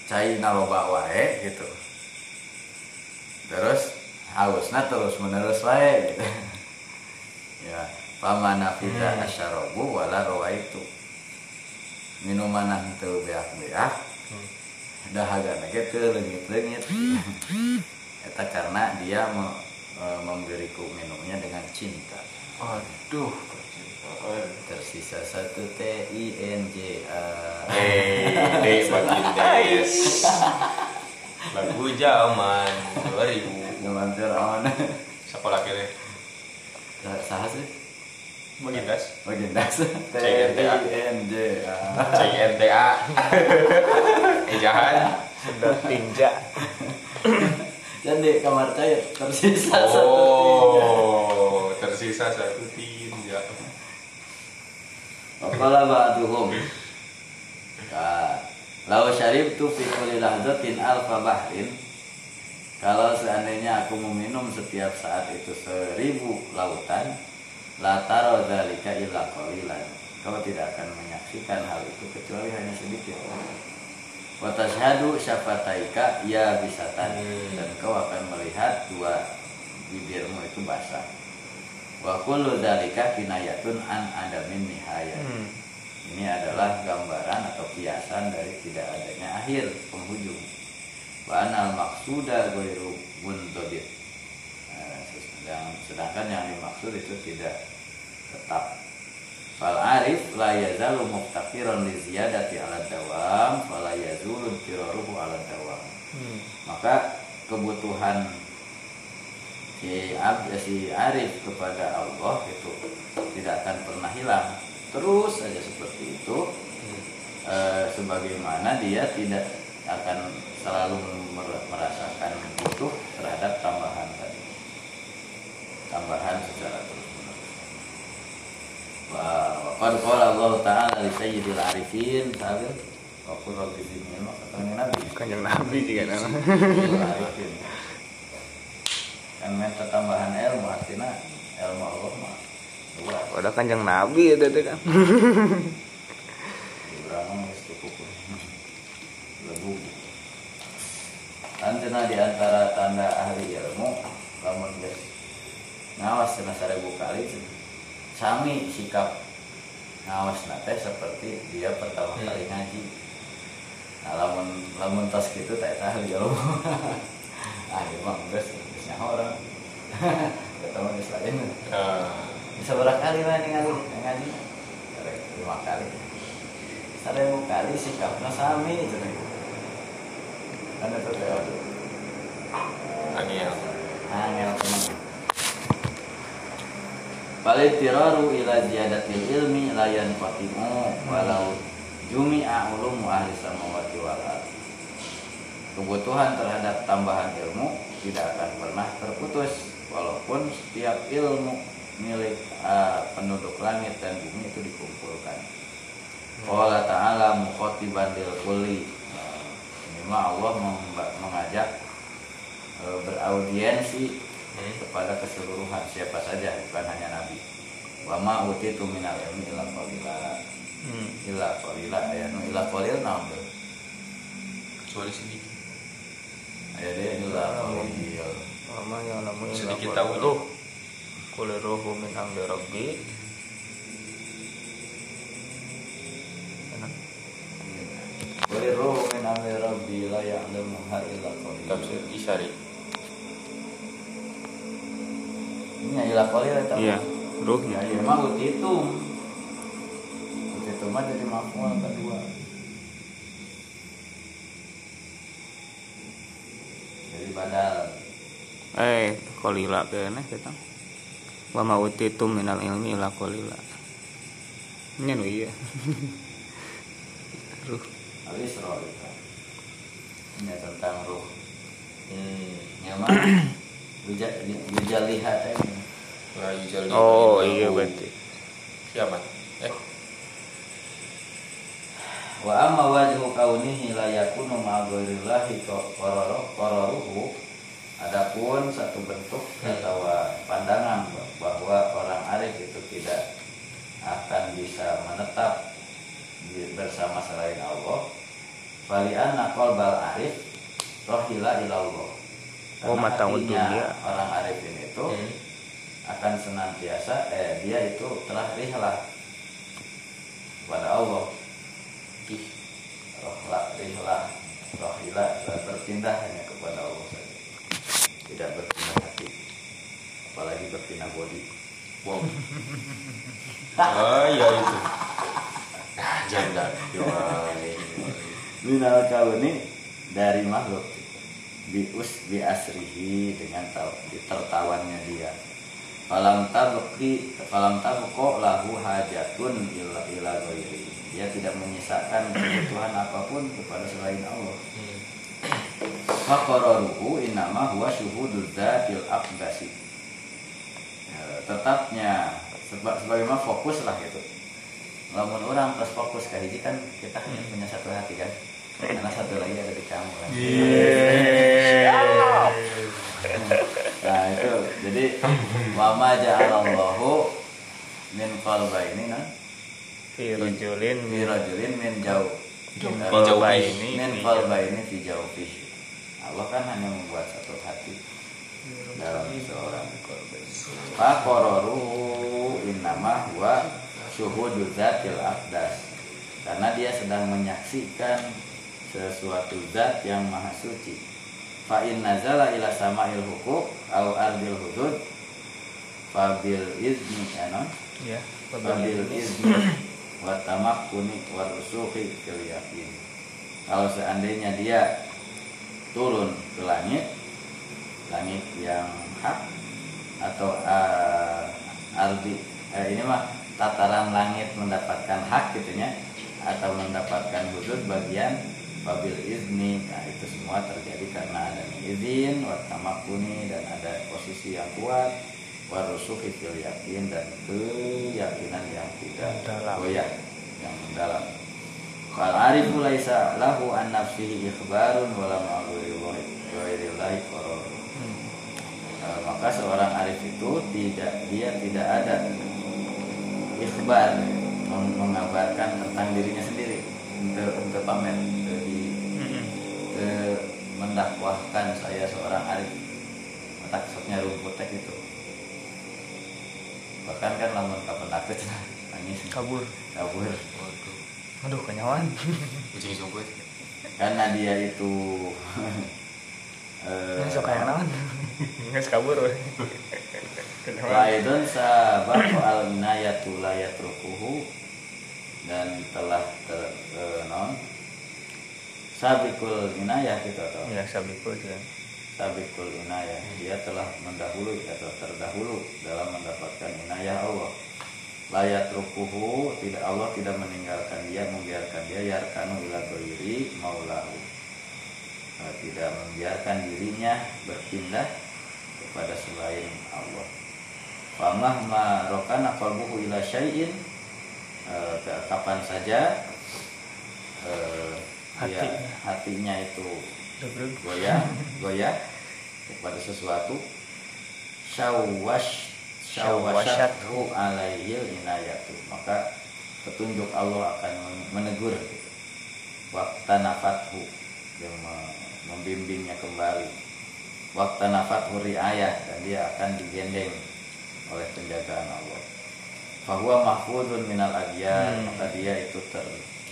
Cai naloba wae gitu. Terus hausna terus menerus wae gitu. Ya Fama nafidha Hmm. asyarabu wala rawaitu. Minuman henteu beak-beak dahaga nage teu leungit-leungit. Eta karena dia me- e, memberiku minumnya dengan cinta. Aduh tersisa satu T I N J A. Eh, dek bagindes. Lagu zaman 2000. Zaman Fir'aun Sekolah kira. Sah sih Bagindes. Bagindas T CNTA. I N J A CNTA. Ejahan. sedot tinja Dan di kamar saya tersisa satu Oh, tersisa satu tinja. Wakala ba'duhum Nah, Lau syarib tu fi kulli lahzatin alfa bahrin Kalau seandainya aku meminum setiap saat itu seribu lautan La taro dzalika illa qalilan Kau tidak akan menyaksikan hal itu kecuali hanya sedikit Wa tashhadu syafataika ya bisatan Hmm. Dan kau akan melihat dua bibirmu itu basah Wa kullu dzalika kinayatun an adamin nihayah hmm. ini adalah gambaran atau kiasan dari tidak adanya akhir penghujung. Wa anal maksuda ghairu. Sedang- sedangkan yang dimaksud itu tidak tetap. Fal arif la yazalu muftaqiran li ziyadati ala dawam fala yazulu tiraruhu ala dawam. Hmm. Maka kebutuhan si abd si arif kepada Allah itu tidak akan pernah hilang terus saja seperti itu Eh, sebagaimana dia tidak akan selalu mer- merasakan butuh terhadap tambahan tambahan secara terus menerus wa qad qala Allah taala li sayyidil arifin tabil wa qul rabbi zidni ilma kata nabi. Kanjeng nabi juga nama. Arifin. kan minta tambahan ilmu artinya ilmu Allah mah udah kanjeng nabi itu tuh kan. Ibrahim geus cukup lebu Antena di antara tanda ahli ilmu lamun geus ngawas cenah sarebu kali. Sami sikap ngawas nate seperti dia pertama Hmm. kali ngaji. Nah lamun lamun tos gitu tak ahli ilmu ah ieu mah geus geus nyaho orang. Ketemu geus lain Eh, bisa berapa kali lah ningali ngaji lima kali. Seribu kali sikapnya sami itu nih kan itu aduh Angel. angel teman Balik tiraru ila ziyadatil ilmi layan fatimu walau jumi'a ulumu ahli samawati wal. Kebutuhan terhadap tambahan ilmu tidak akan pernah terputus walaupun setiap ilmu milik ah, penduduk langit dan bumi itu dikumpulkan. Allah Ta'ala mukhotiban lil kulli Ini Allah mengajak eh, beraudiensi Hmm. kepada keseluruhan siapa saja bukan hanya Nabi. Wa ma utitu minal ilmi illa qalila. hmm. Illa qalila ya nu illa qalil naon tuh? Kecuali sedikit. Aya dia illa qalil. Mama yang namanya Sedikit tahu. Ruh. Kul ruhu min amri rabbi. Enak. Qul ruhu min amri rabbi la ya'lamuha illa qalil. Tafsir Isyari. Ini illa qalil eta. Iya, Ya ruhnya. iya mah utitum. Utitum mah jadi maf'ul kedua. Jadi badal Eh, kolila kayaknya kita. Wa ma utitum minal ilmi illa kolila. Ini nu iya. Ruh. Al-Isra itu. Ini tentang ruh. Hmm. Ya mah Yuja lihat ini. La yujalli Oh, iya berarti. Kiamat. Eh, Wa amma wajhu kaunihi la yakunu ma'a ghairillahi qararuhu qararuhu Adapun satu bentuk atau pandangan bahwa orang arif itu tidak akan bisa menetap bersama selain Allah. Falian nakol bal arif rohila ilallah. Oh, Karena mata hatinya dunia. orang arif ini itu hmm. akan senantiasa eh dia itu telah rihlah kepada Allah. Ih, rohlah rihlah rohila telah berpindah hanya kepada Allah saja. Tidak berpindah hati apalagi berpindah body. Wow. Oh iya itu. Janda minal kauni dari makhluk bius bi asrihi dengan taw, tertawannya dia. Falam tabqi falam tabqa lahu hajatun illa ila ghairi. Dia tidak menyisakan kebutuhan apa pun kepada selain Allah. Faqararuhu innama huwa syuhudul dzatil aqdasi. Ya, tetapnya seba, sebagaimana fokus lah gitu. Lamun orang terus fokus ke hiji kan kita hanya punya satu hati kan. Karena satu lagi ada di kamu kan nah itu. Jadi wama ja'alallahu min qalbaini nah. Fi rajulin fi rajulin min jauh. Min qalbaini. Min fi qalbaini fi jaufi Allah kan hanya membuat satu hati dalam seorang Fakororuhu innama huwa syuhudu zatil akdas Karena dia sedang menyaksikan sesuatu zat yang maha suci Fa'in nazala ila sama'il hukuk au ardil hudud Fabil izni anon ya Fabil izni. wa tamakkuni wa rusuhi fil Kalau seandainya dia turun ke langit Langit yang hak atau uh, ardi eh, ini mah tataran langit mendapatkan hak gitunya atau mendapatkan hudud bagian babil izni. Nah itu semua terjadi karena adanya izin watamakuni dan ada posisi yang kuat warusuhi fil yakin dan keyakinan yang tidak Mendalam. goyah yang mendalam. Fal arifu laisa lahu an nafsihi ikhbarun wala ma'ghurillahi qararun. Eh, maka seorang arif itu tidak dia tidak ada ikhbar meng- mengabarkan tentang dirinya sendiri untuk untuk pamer mendakwahkan saya seorang arif mata kesoknya rumput teh gitu. Bahkan kan lamun kapan takut. Nangis. Kabur. Kabur. Waduh. Aduh kenyawan. Kucing sumput karena dia itu eh, Nggak suka yang naon nggak kabur. We. kenyawan Waidon sabab al inayatu la yatrukuhu dan telah ter, eh, non sabikul inayah gitu atau ya sabiku dia sabikul inayah dia telah mendahului atau terdahulu dalam mendapatkan inayah Allah. Layat rukuhu tidak Allah tidak meninggalkan dia membiarkan dia yarkanu ila ghairi maulahu. Eh, tidak membiarkan dirinya berpindah kepada selain Allah. Famah ma rokana qalbuhu ila syai'in eh, kapan saja eh, dia Hati. hatinya itu goyah goyah kepada sesuatu. Syawash syawashathu alaihil inayatu maka petunjuk Allah akan men- menegur. Waktu nafathu yang me- membimbingnya kembali. Waktu nafathu riayah dan dia akan digendeng oleh penjagaan Allah. Bahwa mahfudun minal agyan Hmm. maka dia itu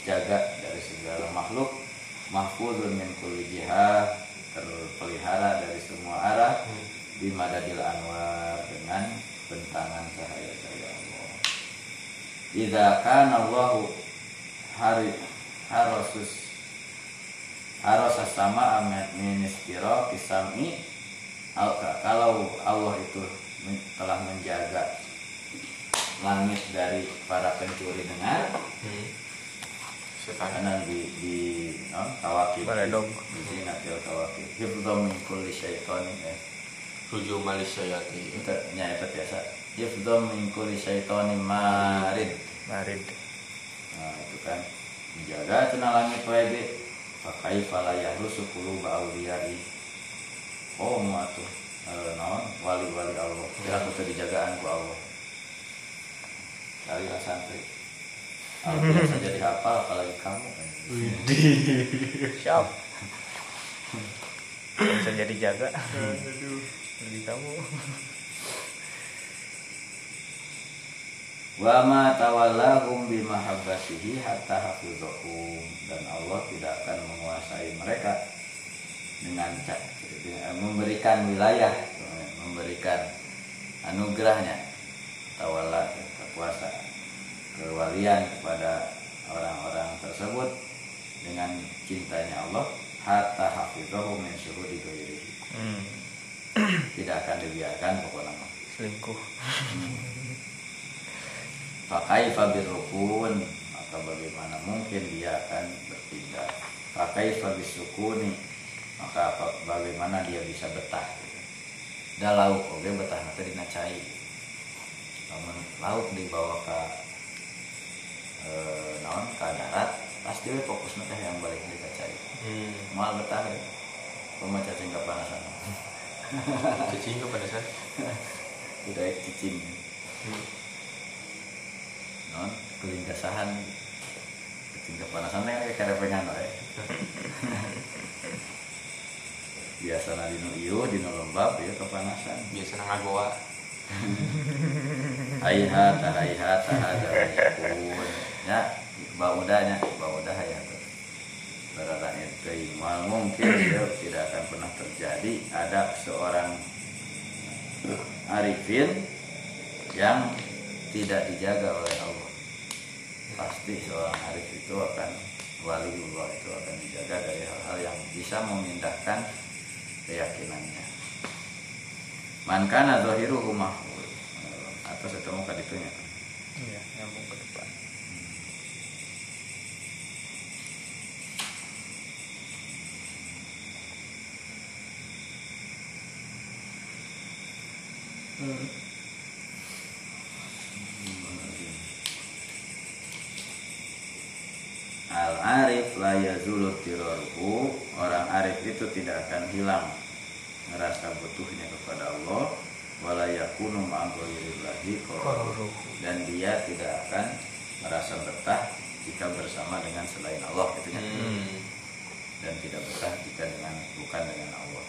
terjaga dari segala makhluk mahfudun min kulli jihah terpelihara dari semua arah di madadil anwar dengan bentangan cahaya-cahaya Allah. Idza kana Allahu hari harosus harosas sama amet ministiro kisami Al- kalau Allah itu telah menjaga langit dari para pencuri dengar sekarang karena di di no, tawakib Baledog. di sini natil tawakib hifdhum min kulli syaitonin ya. Rujuk Malaysia yati itu nya itu biasa hifdhum min kulli syaitonin marid. Marid. Nah itu kan. Menjaga cenah langit wae ge pakai fala yahrusu quluba auliyai oh mau atuh eh, naon wali-wali Allah. Kira kudu dijagaan ku Allah. Kali lah santri Alhamdulillah saja dihafal apalagi kamu. Siap. Bisa jadi jaga. Bagi kamu. Wa ma tawallahum bimahabbatihi hatta hafizahum. Dan Allah tidak akan menguasai mereka dengan memberikan wilayah memberikan anugerahnya tawala kekuasaan kewalian kepada orang-orang tersebut dengan cintanya Allah hatta hafidhahu min syuhudi ghairihi hmm. tidak akan dibiarkan pokoknya mah. selingkuh pakai fabir rukun maka bagaimana mungkin dia akan berpindah pakai fabir sukuni maka apa, bagaimana dia bisa betah gitu. da lauk oke betah nanti dina cai namun lauk dibawa ke eh, naon? Ke darat. Pasti we fokus nanti yang balik di ka cai hmm. mal betah ya Pema cacing kepanasan cacing ke pada saat udah cicing hmm. non kelindasahan. Cacing kepanasan kayak kerepengan wae biasa na dino iyo dino lembab ya kepanasan biasa nang goa Aiha tahaiha tahada yakun ya baudanya baudah ya. Berada itu mal mungkin tidak akan pernah terjadi. Ada seorang arifin yang tidak dijaga oleh Allah. Pasti seorang arif itu akan waliullah itu akan dijaga dari hal-hal yang bisa memindahkan keyakinannya. Man kana zahiruhu mahfuz atau setemu kaditunya iya nyambung ke depan. Al arif la yazulu tiraruhu orang arif itu tidak akan hilang merasa butuhnya kepada Allah wala yakunu ma'aghirillahi Qaruruhu. dan dia tidak akan merasa betah jika bersama dengan selain Allah gitu ya. hmm. dan tidak betah jika dengan bukan dengan Allah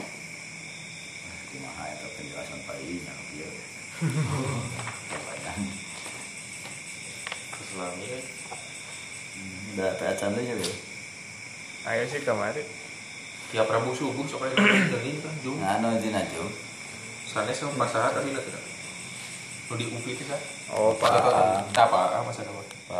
Wah, kumaha eta penjelasan Pak Inya kieu. Kebanyakan. Keselami kan Udah tak cantik ya, Bro? ayo sih kemarin tiap Rabu subuh sok aja dari kan jum. Ngano dina jum. sana sama pasahat tapi lah tidak lo di UPI itu kan oh pak. Apa apa apa masa depan